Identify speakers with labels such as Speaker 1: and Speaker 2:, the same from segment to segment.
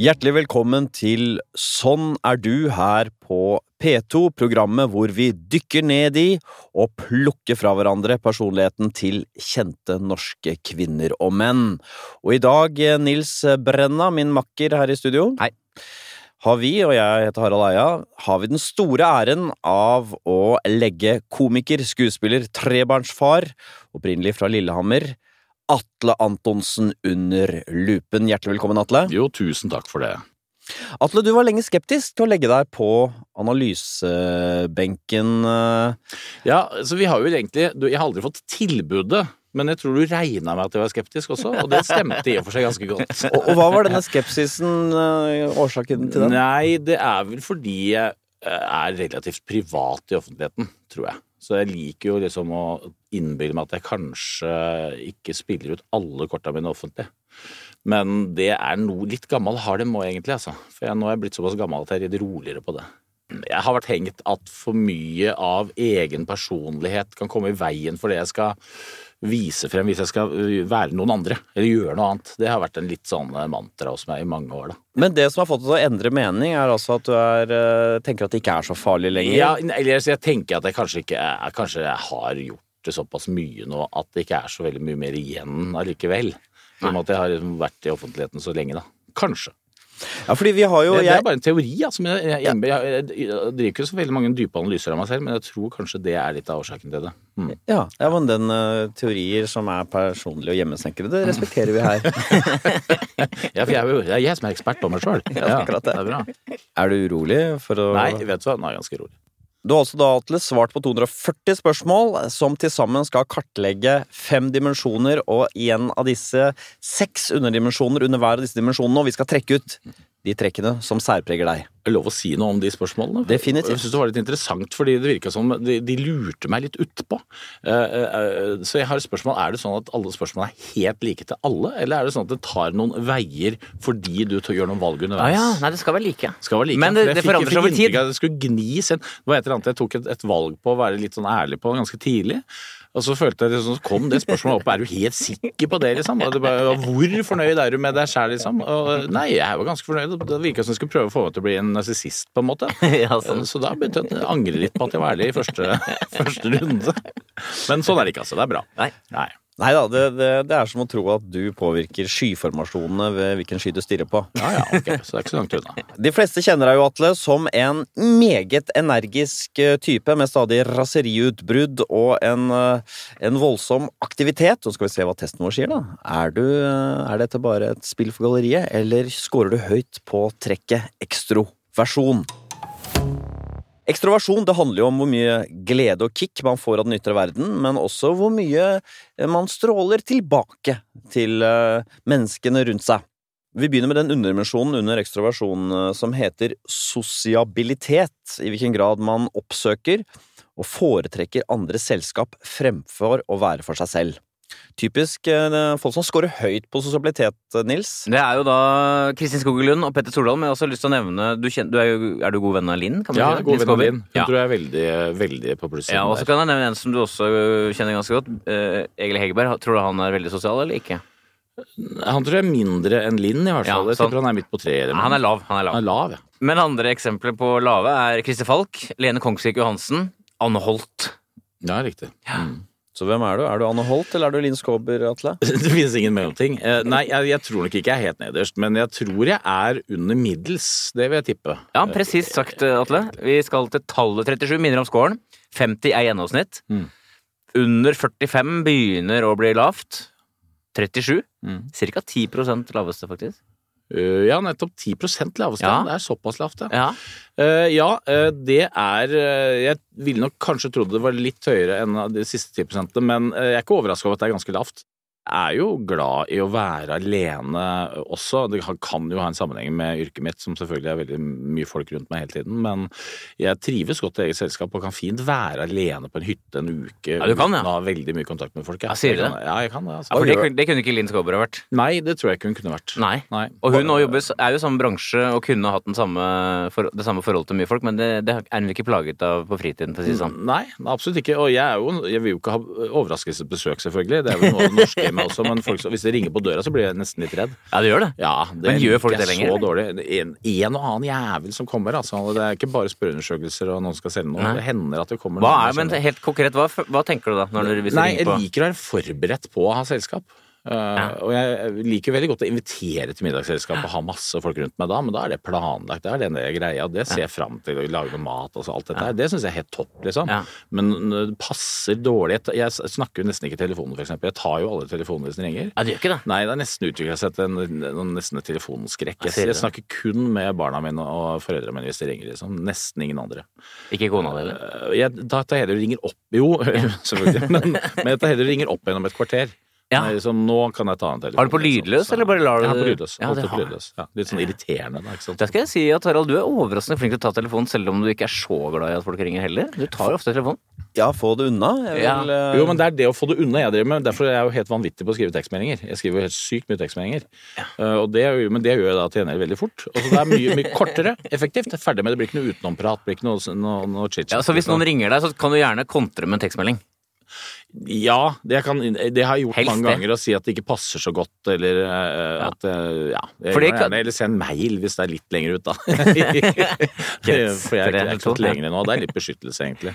Speaker 1: Hjertelig velkommen til Sånn er du her på P2, programmet hvor vi dykker ned i og plukker fra hverandre personligheten til kjente norske kvinner og menn. Og i dag, Nils Brenna, min makker her i studio
Speaker 2: Hei.
Speaker 1: Har vi, og jeg heter Harald Eia, har vi den store æren av å legge komiker, skuespiller, trebarnsfar, opprinnelig fra Lillehammer, Atle Antonsen under lupen. Hjertelig velkommen, Atle.
Speaker 3: Jo, tusen takk for det.
Speaker 1: Atle, du var lenge skeptisk til å legge deg på analysebenken. eh.
Speaker 3: Ja, så vi har jo egentlig Jeg har aldri fått tilbudet, men jeg tror du regna med at jeg var skeptisk også, og det stemte i og for seg ganske godt.
Speaker 1: Og, og hva var denne skepsisen eh, årsaken til den?
Speaker 3: Nei, det er vel fordi jeg eh, er relativt privat i offentligheten, tror jeg. Så jeg liker jo liksom å innbille meg at jeg kanskje ikke spiller ut alle korta mine offentlig. Men det er noe litt gammel har det må egentlig, altså. For jeg, nå er jeg blitt såpass gammel at jeg er roligere på det. Jeg har vært hengt at for mye av egen personlighet kan komme i veien for det jeg skal vise frem hvis jeg skal øh, være noen andre, eller gjøre noe annet. Det har vært en litt sånn øh, mantra hos meg i mange år, da.
Speaker 1: Men det som har fått deg til å endre mening, er altså at du er, eh, tenker at det ikke er så farlig lenger?
Speaker 3: Ja, eller jeg tenker at jeg kanskje ikke jeg, Kanskje jeg har gjort det såpass mye nå at det ikke er så veldig mye mer igjen allikevel. I og med at jeg har liksom vært i offentligheten så lenge, da. Kanskje.
Speaker 1: Ja, fordi vi har jo
Speaker 3: det, det er bare en teori. Altså, jeg, jeg, jeg, jeg, driver ikke så veldig mange dype analyser av meg selv, men jeg tror kanskje det er litt av årsaken til det. Mm.
Speaker 1: ja, ja, men den uh, teorier som er personlige og hjemmesnekrede, det respekterer vi her.
Speaker 3: Ja, for jeg, er jo- det er jeg som er ekspert på meg sjøl. Ja,
Speaker 1: det
Speaker 3: er bra.
Speaker 1: Er du urolig for å
Speaker 3: Nei, vet du hva, nå er jeg ganske rolig.
Speaker 1: Du har altså da, Atle, svart på 240 spørsmål, som til sammen skal kartlegge fem dimensjoner, og en av disse seks underdimensjoner under hver av disse dimensjonene, og vi skal trekke ut de trekkene som særpreger deg.
Speaker 3: Er det lov å si noe om de spørsmålene?
Speaker 1: Definitivt.
Speaker 3: Jeg synes det var litt interessant, fordi det virka som de, de lurte meg litt utpå. Uh, uh, så jeg har et spørsmål. Er det sånn at alle spørsmålene er helt like til alle, eller er det sånn at det tar noen veier fordi du tar- gjør noen valg
Speaker 2: Ja,
Speaker 3: underveis?
Speaker 2: ja, nei, det skal være like.
Speaker 3: Skal være like.
Speaker 2: Men det- det forandrer seg
Speaker 3: jeg
Speaker 2: over
Speaker 3: fikk
Speaker 2: tid.
Speaker 3: inntrykk av at Det skulle gnis inn. Det var et eller annet jeg tok et, et valg på å være litt sånn ærlig på ganske tidlig. Og så følte jeg liksom, så kom det spørsmålet opp. Er du helt sikker på det, liksom? Bare, hvor fornøyd er du med deg sjæl, liksom? Og nei, jeg var ganske fornøyd. Det virka som jeg skulle prøve å få meg til å bli en narsissist, på en måte.
Speaker 2: Ja, sånn.
Speaker 3: Så da begynte jeg å angre litt på at jeg var ærlig i første, første runde. Men sånn er det ikke, altså. Det er bra.
Speaker 2: Nei.
Speaker 3: Nei.
Speaker 1: Nei da, det, det, det er som å tro at du påvirker skyformasjonene ved hvilken sky du stirrer på.
Speaker 3: Ja ja, ok. Så det er ikke så langt unna.
Speaker 1: De fleste kjenner deg jo, Atle, som en meget energisk eh, type med stadig raseriutbrudd og en, eh, en voldsom aktivitet. Så skal vi se hva testen vår sier, da. Er, du, eh, er dette bare et spill for galleriet, eller scorer du høyt på trekket ekstroversjon? Ekstroversjon det handler jo om hvor mye glede og kick man får av den ytre verden, men også hvor mye eh, man stråler tilbake til eh, menneskene rundt seg. Vi begynner med den underdimensjonen under ekstroversjon eh, som heter sosiabilitet, i hvilken grad man oppsøker og foretrekker andres selskap fremfor å være for seg selv. Typisk eh, folk som scorer høyt på sosialitet, eh, Nils.
Speaker 2: Det er jo da Kristin Skogelund og Petter Stordalen, men jeg har også lyst til å nevne Du, kjenner, du er, jo, er du god venn av Linn? Kan
Speaker 3: Ja,
Speaker 2: si
Speaker 3: god venn av Linn. Hun
Speaker 2: Ja.
Speaker 3: tror jeg er veldig, veldig på plussiden
Speaker 2: Ja, og så kan jeg nevne en som du også kjenner ganske godt. eh, Egil Hegerberg. Tror du han er veldig sosial, eller ikke?
Speaker 3: Han tror jeg er mindre enn Linn, i hvert
Speaker 2: Ja,
Speaker 3: fall. Jeg tror han er midt på treet.
Speaker 2: Han er lav. Han er lav.
Speaker 3: Han er lav, ja.
Speaker 2: Men andre eksempler på lave er Christer Falk, Lene Kongsvik Johansen, Anne Holt.
Speaker 3: Ja, riktig.
Speaker 2: Ja.
Speaker 3: Mm.
Speaker 1: Så hvem er du? Er du Anne Holt, eller er du Linn Skåber, Atle?
Speaker 3: Det finnes ingen mellomting. Eh, Nei, jeg, jeg tror nok ikke jeg er helt nederst, men jeg tror jeg er under middels. Det vil jeg tippe.
Speaker 2: Ja, presist sagt, Atle. Vi skal til tallet 37, minner om scoren. 50 er gjennomsnitt.
Speaker 3: Mm.
Speaker 2: Under 45 begynner å bli lavt. 37.
Speaker 3: Mm.
Speaker 2: Cirka 10% laveste, faktisk.
Speaker 3: Eh, Ja, nettopp 10 laveste.
Speaker 2: Ja.
Speaker 3: Det er såpass lavt, ja.
Speaker 2: Ja.
Speaker 3: Eh, ja, uh, det er Jeg ville nok kanskje trodd det var litt høyere enn de siste 10% men jeg er ikke overraska over at det er ganske lavt. Er jo glad i å være alene også. Det kan- jo ha en sammenheng med yrket mitt, som selvfølgelig er veldig mye folk rundt meg hele tiden. Men jeg trives godt i eget selskap og kan fint være alene på en hytte en uke
Speaker 2: Ja, du kan, ja.
Speaker 3: uten å ha veldig mye kontakt med folk.
Speaker 2: Ja, sier du det?
Speaker 3: Ja, jeg kan det. Altså.
Speaker 2: ja for det, kunne- det kunne ikke Linn Skåber ha vært.
Speaker 3: Nei, det tror jeg ikke hun kunne vært.
Speaker 2: Nei.
Speaker 3: Nei.
Speaker 2: Og hun nå jobber, er jo i samme bransje og kunne hatt den samme, for, det samme forholdet til mye folk, men det, det er hun ikke plaget av på fritiden, for å si det sånn.
Speaker 3: Nei, absolutt ikke. Og jeg, er jo, jeg vil jo ikke ha overraskelsesbesøk, selvfølgelig. Det er jo noe av det norske meg også, men folk, hvis det ringer på døra, så blir jeg nesten litt redd.
Speaker 2: Ja, det gjør det.
Speaker 3: Ja, det
Speaker 2: Men gjør folk det lenger,
Speaker 3: Så dårlig. En, en og annen jævel som kommer, altså. Det er ikke bare spørreundersøkelser og noen skal selge noe.
Speaker 2: Nei.
Speaker 3: Det hender at det kommer
Speaker 2: Hva er, men helt konkret, hva, hva tenker du da? Du
Speaker 3: Nei, jeg liker å være forberedt på å ha selskap. Uh, Og jeg liker veldig godt å invitere til middagsselskap og ha masse folk rundt meg da, men da er det planlagt. Det er den greia. Det ser jeg fram til. Å lage noe mat og så alt dette her. Det syns jeg er helt topp, liksom.
Speaker 2: Ja.
Speaker 3: Men det passer dårlig Jeg snakker jo nesten ikke i telefonen, f.eks. Jeg tar jo alle telefonene hvis de ringer.
Speaker 2: Ja, det gjør ikke det.
Speaker 3: Nei, det har nesten utvikla seg til en, en, nesten en telefonskrekk.
Speaker 2: Jeg
Speaker 3: Jeg, snakker kun med barna mine og foreldrene mine hvis de ringer, liksom. Nesten ingen andre.
Speaker 2: Ikke kona di, eller?
Speaker 3: Uh, Jeg, tar heller og ringer opp Jo, selvfølgelig. Men, men jeg tar heller og ringer opp gjennom et kvarter.
Speaker 2: Ja.
Speaker 3: Nei, Så nå kan jeg ta en telefon.
Speaker 2: Har du på
Speaker 3: liksom.
Speaker 2: lydløs,
Speaker 3: Så-
Speaker 2: eller bare lar du
Speaker 3: Jeg har på lydløs.
Speaker 2: Ja, det
Speaker 3: er på
Speaker 2: har-
Speaker 3: lydløs. Ja, litt sånn irriterende, da. ikke sant.
Speaker 2: Da skal jeg si at Harald, du er overraskende flink til å ta telefonen, selv om du ikke er så glad i at folk ringer heller. Du tar jo ofte telefonen.
Speaker 1: Ja, få det unna. Jeg
Speaker 2: Ja.
Speaker 1: vil, eh,
Speaker 3: Jo, men det er det å få det unna jeg driver med. Derfor er jeg jo helt vanvittig på å skrive tekstmeldinger. Jeg skriver jo helt sykt mye tekstmeldinger. Uh, det, er men det gjør jeg da til gjengjeld veldig fort. Og så det er mye, mye kortere, effektivt. Ferdig med det. Det blir ikke noe utenomprat. Blir ikke noe, noe, noe chit-chat.
Speaker 2: Ja, så hvis noen ringer deg, så kan du gjerne kontre med en tekstmelding.
Speaker 3: Ja, det, kan, det har jeg gjort
Speaker 2: Helst
Speaker 3: mange
Speaker 2: det.
Speaker 3: ganger. Å si at det ikke passer så godt, eller at eh, Ja. Jeg
Speaker 2: For kan-
Speaker 3: gjerne, eller send mail hvis det er litt lenger ut, da. For jeg, er ikke Lenger nå. Det er litt beskyttelse, egentlig.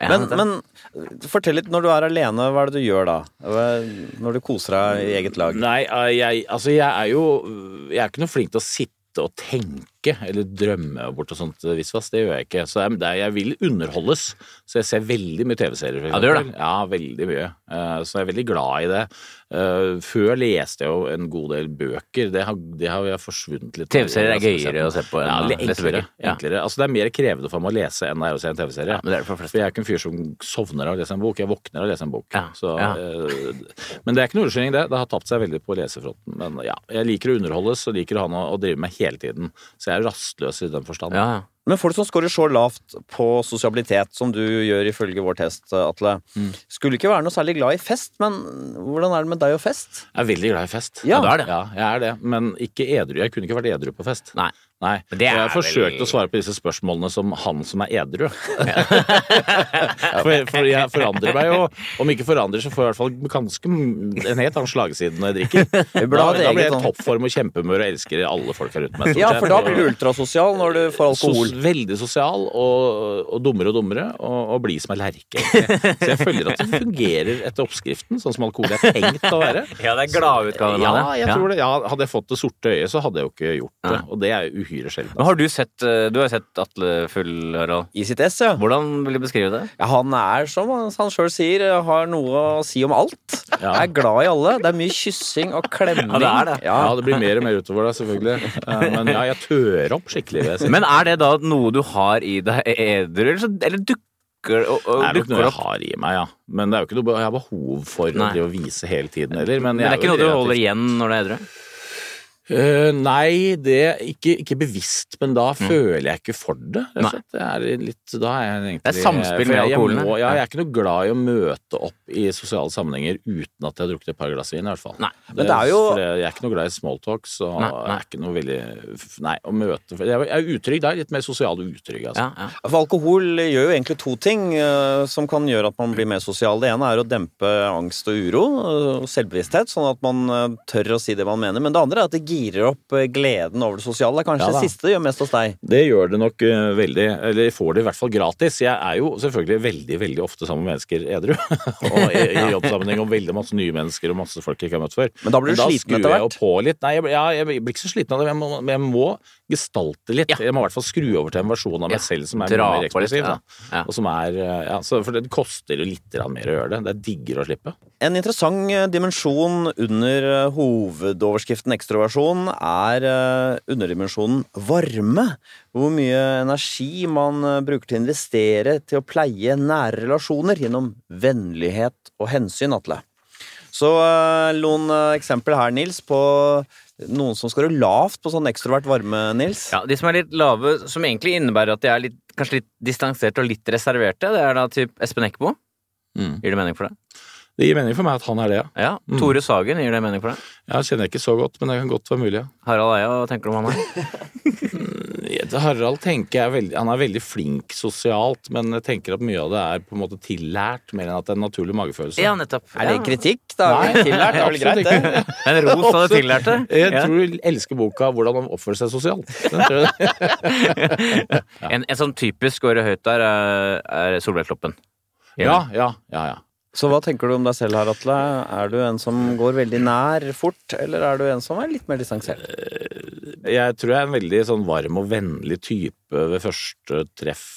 Speaker 2: Ja,
Speaker 1: men, men fortell litt, når du er alene, hva er det du gjør da? Når du koser deg i eget lag?
Speaker 3: Nei, eh, jeg, altså jeg er jo Jeg er ikke noe flink til å sitte og tenke eller drømme bort og sånt eh, visvas. Det gjør jeg ikke. Så jeg, det jeg vil underholdes. Så jeg ser veldig mye TV-serier,
Speaker 2: Ja, du gjør
Speaker 3: det. Ja, veldig mye. Eh, Så jeg er veldig glad i det. Eh, Før leste jeg jo en god del bøker. Det har, det har jeg forsvunnet litt.
Speaker 2: TV-serier er gøyere å se på enn
Speaker 3: Ja, litt enklere.
Speaker 2: Ja.
Speaker 3: enklere. Altså, det er mer krevende for meg å lese enn det er å se en TV-serie.
Speaker 2: Ja, men det er det for flest.
Speaker 3: For jeg er ikke en fyr som sovner av å lese en bok, jeg våkner av å lese en bok.
Speaker 2: Ja,
Speaker 3: Så, eh, men det er ikke noe unnskyldning, det. Det har tapt seg veldig på lesefronten. Men ja, jeg liker å underholdes og liker å ha noe å drive med hele tiden. Så jeg er rastløs i den forstand.
Speaker 2: Ja, ja.
Speaker 1: Men folk som scorer så lavt på sosialitet, som du gjør ifølge vår test, Atle,
Speaker 3: Mm.
Speaker 1: skulle ikke være noe særlig glad i fest, men hvordan er det med deg og fest?
Speaker 3: Jeg er veldig glad i fest.
Speaker 1: Ja.
Speaker 2: Ja, det er det.
Speaker 3: Ja, jeg er det. Men ikke edru. Jeg kunne ikke vært edru på fest.
Speaker 2: Nei.
Speaker 3: Nei.
Speaker 2: Det
Speaker 3: jeg har forsøkt
Speaker 2: vel-
Speaker 3: å svare på disse spørsmålene som han som er edru. for, for jeg forandrer meg jo. Om ikke forandrer, så får jeg i hvert fall ganske en helt annen slagside når jeg drikker. Da, da blir jeg i
Speaker 1: sånn-
Speaker 3: toppform og kjempehumør og elsker alle folka rundt meg.
Speaker 1: Ja, for da blir du ultrasosial når du får alkohol.
Speaker 3: Sos, veldig sosial og, og dummere og dummere, og, og blid som ei lerke. Så jeg føler at det fungerer etter oppskriften, sånn som alkohol er tenkt å være.
Speaker 2: Ja, det er gladutgaven
Speaker 3: Ja,
Speaker 2: av det.
Speaker 3: jeg tror det. Ja, hadde jeg fått det sorte øyet, så hadde jeg jo ikke gjort det. Og det er jo uhyre sjelden.
Speaker 2: Men har du sett eh, Du har jo sett Atle full, Harald.
Speaker 1: I sitt ess, ja.
Speaker 2: Hvordan vil du beskrive det?
Speaker 1: ja. Han er, som han sjøl sier, har noe å si om alt.
Speaker 3: Ja.
Speaker 1: Er glad i alle. Det er mye kyssing og klemming.
Speaker 2: Ja, det er det.
Speaker 1: Ja.
Speaker 3: Ja, det blir mer og mer utover deg, selvfølgelig. Eh, Men ja, jeg tør opp skikkelig. Det.
Speaker 2: Men er det da noe du har i deg edru, eller, eller dukker, og, og,
Speaker 3: Det er nok noe jeg har i meg, ja. Men det er jo ikke noe jeg har behov for
Speaker 2: Nei.
Speaker 3: å vise hele tiden heller. Men,
Speaker 2: Men det er ikke noe du holder igjen når du er edru?
Speaker 3: Eh, nei, det ikke, ikke bevisst, men da føler jeg ikke for det.
Speaker 2: Mm.
Speaker 3: Det er litt, da er jeg egentlig
Speaker 2: Det er samspill med
Speaker 3: jeg- jeg jeg er ikke noe glad i å møte opp i sosiale sammenhenger uten at jeg har drukket et par glass vin, i hvert fall.
Speaker 2: Nei.
Speaker 1: Men det er jo-
Speaker 3: jeg er ikke noe glad i smalltalks, og
Speaker 2: Nei,
Speaker 3: jeg
Speaker 2: nei.
Speaker 3: er ikke noe veldig Nei, å møte Jeg er utrygg der. Litt mer sosial og utrygg, altså.
Speaker 2: Ja, ja.
Speaker 1: For alkohol gjør jo egentlig to ting uh, som kan gjøre at man blir mer sosial. Det ene er å dempe angst og uro og selvbevissthet, sånn at man eh, tør å si det man mener. Men det andre er at det girer opp eh, gleden over det sosiale. Det er kanskje
Speaker 3: Ja
Speaker 1: det siste det gjør mest hos deg.
Speaker 3: Det gjør det nok uh, veldig, eller får det i hvert fall gratis. Jeg er jo selvfølgelig veldig veldig ofte sammen med mennesker edru. og i, i jobbsammenheng og veldig masse nye mennesker og masse folk jeg ikke har møtt før.
Speaker 1: Men da blir du sliten
Speaker 3: skrur
Speaker 1: etter
Speaker 3: jeg jo på litt. Nei, jeg, ja, jeg blir ikke så sliten av det, men jeg må, jeg må gestalte litt.
Speaker 2: Ja.
Speaker 3: Jeg må i hvert fall skru over til en versjon av meg
Speaker 2: Ja.
Speaker 3: selv som er
Speaker 2: Dra
Speaker 3: mer eksplosiv.
Speaker 2: ja.
Speaker 3: Og som er, eh, ja, For det koster jo litt mer å gjøre det. Det er diggere å slippe.
Speaker 1: En interessant dimensjon under hovedoverskriften ekstroversjon er eh, underdimensjonen varme. Hvor mye energi man eh, bruker til å investere til å pleie nære relasjoner gjennom vennlighet og hensyn, Atle. Så eh, noen eksempler her, Nils, på noen som skårer lavt på sånn ekstrovert varme, Nils.
Speaker 2: Ja, De som er litt lave, som egentlig innebærer at de er litt, kanskje litt distanserte og litt reserverte, det er da typ Espen Eckbo. Gir det mening for deg?
Speaker 3: Det gir mening for meg at han er det, ja.
Speaker 2: Ja. Tore Sagen, gir det mening for deg?
Speaker 3: Jeg kjenner ikke så godt, men det kan godt være mulig. ja.
Speaker 2: Harald Eia, hva tenker du om han her?
Speaker 3: Harald tenker jeg er veldig, han er veldig flink sosialt, men jeg tenker at mye av det er på en måte tillært, mer enn at det er en naturlig magefølelse.
Speaker 2: Ja, nettopp.
Speaker 1: Er det kritikk? Da Nei, tillært. Det er vel greit, det.
Speaker 2: En ros av det tillærte.
Speaker 3: Jeg
Speaker 2: Ja.
Speaker 3: tror du elsker boka 'Hvordan man oppfører seg sosialt'. Den tror jeg.
Speaker 2: En, en sånn typisk året høyt der er, er Solveig Kloppen.
Speaker 3: Ja, ja, ja, ja.
Speaker 1: Så hva tenker du om deg selv her, Atle? Er du en som går veldig nær fort, eller er du en som er litt mer distansert?
Speaker 3: Jeg tror jeg er en veldig sånn varm og vennlig type ved første treff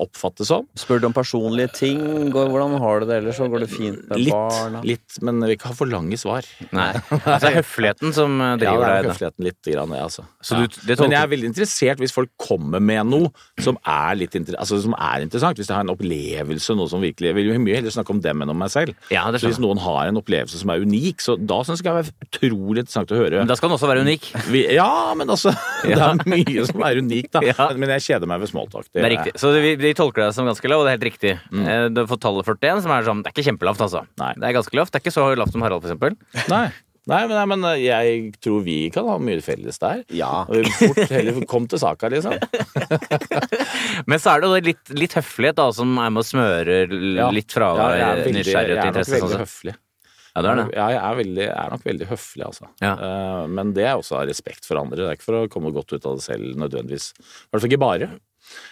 Speaker 3: oppfattes som.
Speaker 1: Spør du om personlige ting? Går, hvordan har du det ellers? Så går det fint med
Speaker 3: Litt,
Speaker 1: barna?
Speaker 3: litt, men vi kan ha for lange svar.
Speaker 2: Nei. Altså, det er høfligheten som driver deg?
Speaker 3: Ja, det er høfligheten litt, grann, jeg, altså.
Speaker 2: Så
Speaker 3: ja.
Speaker 2: du- det tolker-
Speaker 3: Men jeg er veldig interessert hvis folk kommer med noe som er litt inter altså, som er interessant. Hvis jeg har en opplevelse, noe som virkelig Jeg vil mye heller snakke om dem enn om meg selv.
Speaker 2: Ja, det
Speaker 3: Så hvis noen har en opplevelse som er unik, så da syns jeg det er utrolig interessant å høre.
Speaker 2: Men da skal den også være unik.
Speaker 3: Vi, ja, men altså Det er mye som er unikt, da.
Speaker 2: Ja.
Speaker 3: Men jeg kjeder meg ved smalltalk.
Speaker 2: Det er riktig. Så vi, vi tolker deg som ganske lav, og det er helt riktig. Mm. Du har fått tallet 41, som er sånn Det er ikke kjempelavt, altså.
Speaker 3: Nei.
Speaker 2: Det er ganske lavt. Det er ikke så lavt som Harald, for eksempel.
Speaker 3: Nei. Nei, men, nei, men eh, jeg tror vi kan ha mye felles der.
Speaker 1: Ja.
Speaker 3: Og vi fort heller kom til saka, liksom.
Speaker 2: Men så er det jo litt, litt høflighet da, som er med å
Speaker 3: smøre
Speaker 2: litt fra
Speaker 3: Ja, ja, veldig-
Speaker 2: nysgjerrighet og
Speaker 3: Jeg er nok
Speaker 2: interesse. Sånn
Speaker 3: veldig høflig.
Speaker 2: Ja, det er det.
Speaker 3: Ja, jeg er, veldig, er nok veldig høflig, altså.
Speaker 2: Ja.
Speaker 3: Eh, men det er også av respekt for andre. Det er ikke for å komme godt ut av det selv nødvendigvis. I hvert fall ikke bare.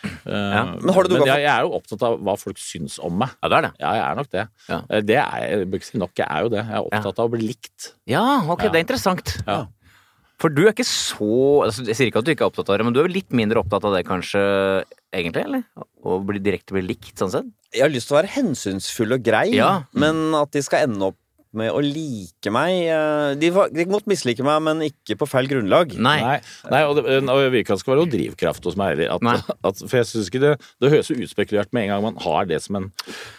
Speaker 3: Eh,
Speaker 1: Men har du men
Speaker 3: jeg, jeg er jo opptatt av hva folk syns om meg.
Speaker 2: Ja, det er det.
Speaker 3: Ja, jeg er nok det.
Speaker 2: Ja.
Speaker 3: Eh, Det er jeg, bør ikke si nok, jeg er jo det. Jeg er opptatt av å bli likt.
Speaker 2: Ja, ok,
Speaker 3: Ja.
Speaker 2: det er interessant.
Speaker 3: Ja.
Speaker 2: For du er ikke så altså, Jeg sier ikke at du ikke er opptatt av det, men du er litt mindre opptatt av det kanskje, egentlig? eller? Å bli direkte bli likt, sånn sett?
Speaker 1: Jeg har lyst til å være hensynsfull og grei,
Speaker 2: Ja.
Speaker 1: men at de skal ende opp med å like meg eh, De, var- de måtte mislike meg, men ikke på feil grunnlag.
Speaker 2: Nei.
Speaker 3: Nei, nei og, det, og jeg vil ikke at det skal være noe drivkraft hos meg heller.
Speaker 2: Nei.
Speaker 3: At, at, for jeg synes ikke det Det høres jo utspekulert med en gang man har det som en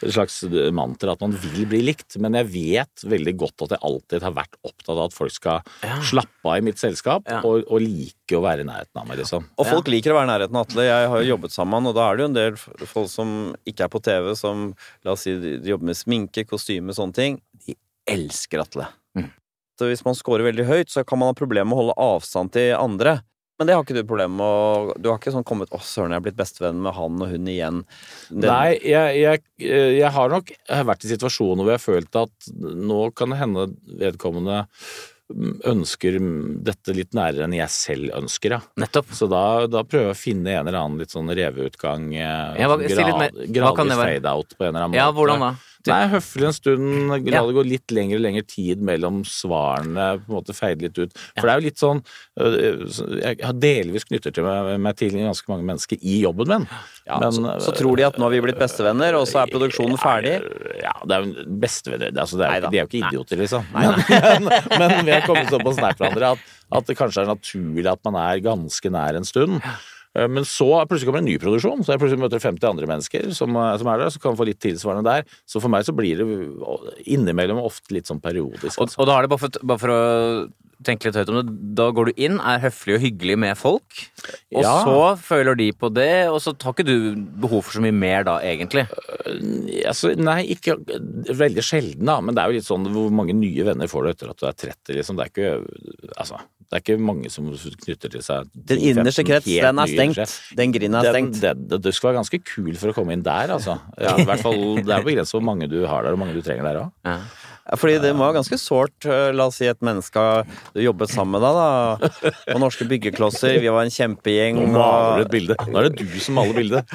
Speaker 3: slags mantra, at man vil bli likt. Men jeg vet veldig godt at jeg alltid har vært opptatt av at folk skal
Speaker 2: Ja.
Speaker 3: slappe av i mitt selskap
Speaker 2: Ja.
Speaker 3: og, og like å være i nærheten av meg, liksom.
Speaker 1: Og folk liker å være i nærheten av Atle. Jeg har jo jobbet sammen, og da er det jo en del folk som ikke er på TV, som la oss si de de jobber med sminke, kostyme, sånne ting. De elsker Atle.
Speaker 2: Mm.
Speaker 1: Så hvis man scorer veldig høyt, så kan man ha problemer med å holde avstand til andre. Men det har ikke du problem med å Du har ikke sånn kommet 'Å, søren, jeg er blitt bestevenn med han og hun igjen'. Den-
Speaker 3: Nei, jeg, jeg, jeg har nok vært i situasjoner hvor jeg har følt at nå kan det hende vedkommende ønsker dette litt nærere enn jeg selv ønsker, ja.
Speaker 2: Nettopp.
Speaker 3: Så da, da prøver jeg å finne en eller annen litt sånn reveutgang. eh,
Speaker 2: Ja, hva-
Speaker 3: sånn
Speaker 2: si litt mer. Hva kan det
Speaker 3: Gradvis fade-out på en eller annen måte.
Speaker 2: Ja, hvordan da?
Speaker 3: Nei, høflig en stund, la
Speaker 2: Ja.
Speaker 3: det gå litt lengre og lengre tid mellom svarene, på en måte feide litt ut. For det er jo litt sånn øh, Jeg har delvis knyttet til meg, meg til ganske mange mennesker i jobben min.
Speaker 1: Ja,
Speaker 3: Men,
Speaker 1: så, så tror de at nå har vi blitt bestevenner, og så er produksjonen ferdig.
Speaker 3: Ja, det er jo bestevenner. Det er, altså, det er, de er jo ikke idioter, liksom. Men, men, men vi har kommet såpass nær hverandre at, at det kanskje er naturlig at man er ganske nær en stund. Eh, Men så plutselig kommer en ny produksjon, så jeg plutselig møter 50 andre mennesker som, eh, som er der, som kan få litt tilsvarende der. Så for meg så blir det innimellom ofte litt sånn periodisk.
Speaker 2: Og,
Speaker 3: Altså.
Speaker 2: og da er det bare for, bare for å tenke litt høyt om det, da går du inn, er høflig og hyggelig med folk, og
Speaker 3: Ja.
Speaker 2: så føler de på det, og så har ikke du behov for så mye mer da, egentlig.
Speaker 3: Altså, nei, ikke veldig sjelden, da. Men det er jo litt sånn hvor mange nye venner får du etter at du er 30, liksom. Det er ikke, altså, det er ikke mange som knytter til seg
Speaker 1: Den innerste krets, den er stengt. Den grinden er
Speaker 3: Den,
Speaker 1: stengt.
Speaker 3: det, du skal være ganske kul for å komme inn der, altså. Ja, i hvert fall, Det er begrenset hvor mange du har der, og hvor mange du trenger der òg.
Speaker 1: Fordi det må være ganske sårt. eh, La oss si et menneske du jobbet sammen med deg, da. På Norske byggeklosser. Vi var en kjempegjeng.
Speaker 3: Nå maler du et bilde. Nå er det du som maler bildet.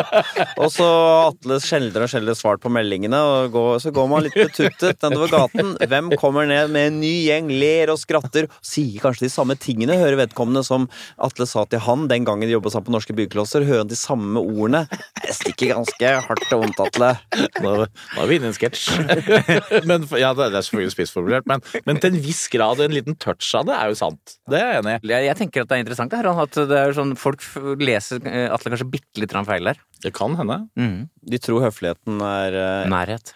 Speaker 1: og så Atle sjeldnere og sjeldnere svart på meldingene, og går, så går man litt betuttet nedover gaten. Hvem kommer ned med en ny gjeng, ler og skratter, og sier kanskje de samme tingene, hører vedkommende som Atle sa til han den gangen de jobbet sammen på Norske byggeklosser, hører han de samme ordene. Det stikker ganske hardt og vondt, Atle.
Speaker 3: Nå, nå er vi inne i en sketsj. Men, ja, det er selvfølgelig spissformulert, men, men til en viss grad, en liten touch av det, er jo sant. Det er jeg enig i.
Speaker 2: Jeg, jeg tenker at det er interessant det her, at det er sånn, folk leser eh, Atle kanskje bitte litt feil der.
Speaker 3: Det kan hende.
Speaker 1: De tror høfligheten er eh,
Speaker 2: Nærhet.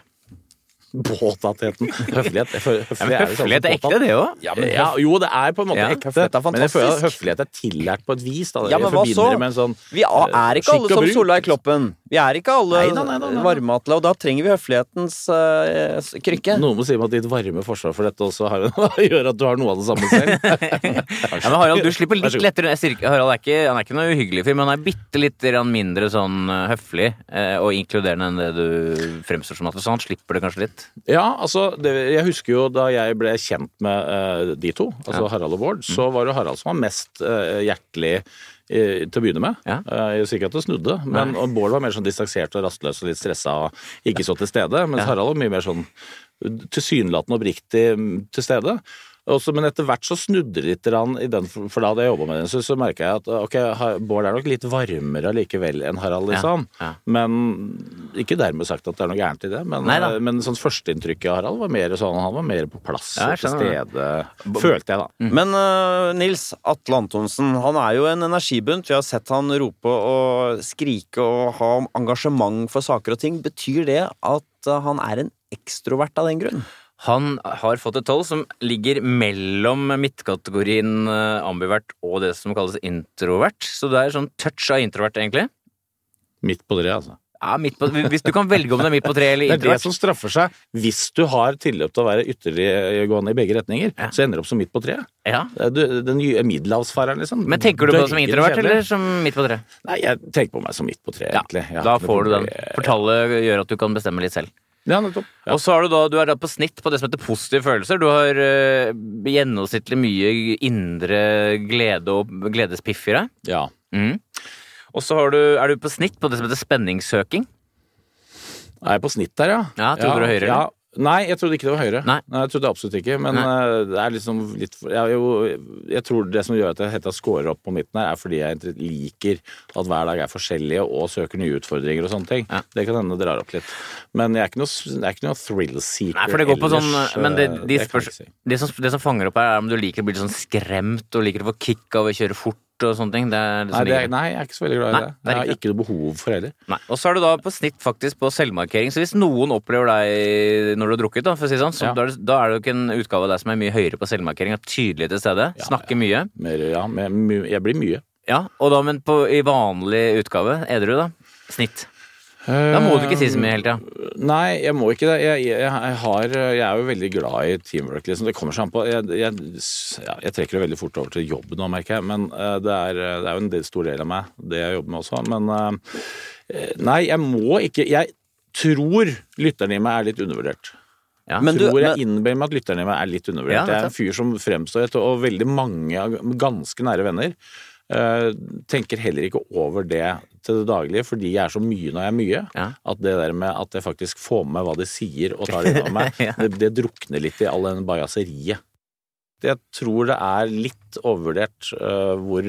Speaker 3: Påtattheten. Høflighet. Høflighet,
Speaker 2: Ja, høflighet er ekte, det òg.
Speaker 3: Ja, ja, jo, det er på en måte
Speaker 2: Ja,
Speaker 3: ekte.
Speaker 1: høflighet er
Speaker 3: Men jeg føler at høflighet er tillært på et vis. Da.
Speaker 1: Ja, men hva så?
Speaker 3: sånn
Speaker 1: Vi er ikke alle som. Solveig Kloppen. Vi er ikke alle
Speaker 3: Neida, neida, neida.
Speaker 1: varmeatle, og da trenger vi høflighetens uh, krykke.
Speaker 3: Noen må si meg at ditt varme forsvar for dette også har, gjør at du har noe av det samme selv.
Speaker 2: Ja, men Harald, du slipper litt lettere Harald er ikke, han er ikke noe uhyggelig fyr, men han er bitte litt mindre sånn eh, høflig eh, og inkluderende enn det du fremstår som. Atle, Så han slipper det kanskje litt.
Speaker 3: Ja, altså, det, jeg husker jo da jeg ble kjent med uh, de to, altså Harald og Bård, så var det Harald som var mest uh, hjertelig til å begynne med.
Speaker 2: Ja.
Speaker 3: Eh, jeg sier ikke at det snudde, men Bård var mer sånn distansert og rastløs og litt stressa og ikke så til stede, mens. Harald var mye mer sånn tilsynelatende oppriktig mm, til stede. Også, men etter hvert så snudde det litt, i den, for da hadde jeg jobba med den, så, så merka jeg at ok, Bård er nok litt varmere allikevel enn Harald, liksom.
Speaker 2: ja.
Speaker 3: Men ikke dermed sagt at det er noe gærent i det. Men,
Speaker 2: Neida.
Speaker 3: men sånn førsteinntrykket av Harald var mer sånn, han var mer på plass
Speaker 2: Ja,
Speaker 3: og til stede. Følte jeg, da.
Speaker 1: Men uh, Nils Atle Antonsen, han er jo en energibunt. Vi har sett han rope og skrike og ha engasjement for saker og ting. Betyr det at eh, han er en ekstrovert av den grunn?
Speaker 2: Han har fått et tall som ligger mellom midtkategorien eh, ambivert og det som kalles introvert. Så det er sånn touch av introvert, egentlig.
Speaker 3: Midt på tre, altså.
Speaker 2: Ja, midt på, Hvis du kan velge om det er midt på tre eller
Speaker 3: Det er det som straffer seg. Hvis du har tilløp til å være ytterliggående i begge retninger,
Speaker 2: Ja.
Speaker 3: så ender du opp som midt på treet.
Speaker 2: Ja.
Speaker 3: Du- Den nye middelhavsfareren, liksom.
Speaker 2: Men tenker du på det som introvert eller som midt på tre?
Speaker 3: Nei, jeg tenker på meg som midt på treet, egentlig. Ja,
Speaker 2: Da får du den. For tallet gjør at du kan bestemme litt selv.
Speaker 3: Ja, nettopp. Ja.
Speaker 2: Og så har du da, du er da på snitt på det som heter positive følelser. Du har uh, gjennomsnittlig mye indre glede og gledespiff i deg.
Speaker 3: ja.
Speaker 2: Mm. Og så har du, er du på snitt på det som heter spenningssøking.
Speaker 3: Jeg Er på snitt der, ja?
Speaker 2: Ja, du det høyere,
Speaker 3: Ja. Nei, jeg trodde ikke det var høyere.
Speaker 2: Nei.
Speaker 3: jeg trodde absolutt ikke. Men eh, det er liksom litt jeg, jo, jeg tror det som gjør at jeg heter scorer opp på midten her, er fordi jeg liker at hver dag er forskjellige og søker nye utfordringer og sånne ting.
Speaker 2: Ja.
Speaker 3: Det kan hende det drar opp litt. Men jeg er ikke noe, jeg er ikke noe thrill seeker
Speaker 2: Nei, for det går på sånn Men det,
Speaker 3: eh,
Speaker 2: de spørs,
Speaker 3: ikke si.
Speaker 2: det, som, det som fanger opp her, er om du liker å bli litt sånn skremt og liker å få kick av å kjøre fort og sånne ting. Det er det
Speaker 3: Nei, det er, nei, jeg er ikke så veldig glad i
Speaker 2: Nei,
Speaker 3: det. Jeg har ikke noe behov for heller.
Speaker 2: Nei. Og så er du da på snitt faktisk på selvmarkering. Så hvis noen opplever deg når du har drukket, da, for å si sånn, så
Speaker 3: Ja.
Speaker 2: da, er det, da er det jo ikke en utgave av deg som er mye høyere på selvmarkering. Er tydelig til stede.
Speaker 3: Ja,
Speaker 2: snakker mye.
Speaker 3: Mer, ja, jeg blir mye.
Speaker 2: Ja, og da, men på, i vanlig utgave, edru, da? Snitt. Da må du ikke si så mye hele tida.
Speaker 3: Nei, jeg må ikke det. Jeg, jeg, jeg, har, jeg er jo veldig glad i teamwork, liksom. Det kommer seg an på. Jeg, jeg, jeg trekker det veldig fort over til jobb nå, merker jeg. Men eh, det, er, det er jo en del, stor del av meg, det jeg jobber med også. Men eh, nei, jeg må ikke Jeg tror lytterne i meg er litt undervurdert.
Speaker 2: Ja.
Speaker 1: Men du-
Speaker 3: tror jeg
Speaker 1: men-
Speaker 3: innbiller meg at lytterne i meg er litt
Speaker 2: Ja,
Speaker 3: undervurdert. jeg er en fyr som fremstår Og veldig mange ganske nære venner eh, tenker heller ikke over det til det daglige, fordi jeg er så mye når jeg er mye.
Speaker 2: Ja.
Speaker 3: At det der med at jeg faktisk får med hva de sier og tar det over meg, det, det drukner litt i all den bajaseriet. Jeg tror det er litt overvurdert uh, hvor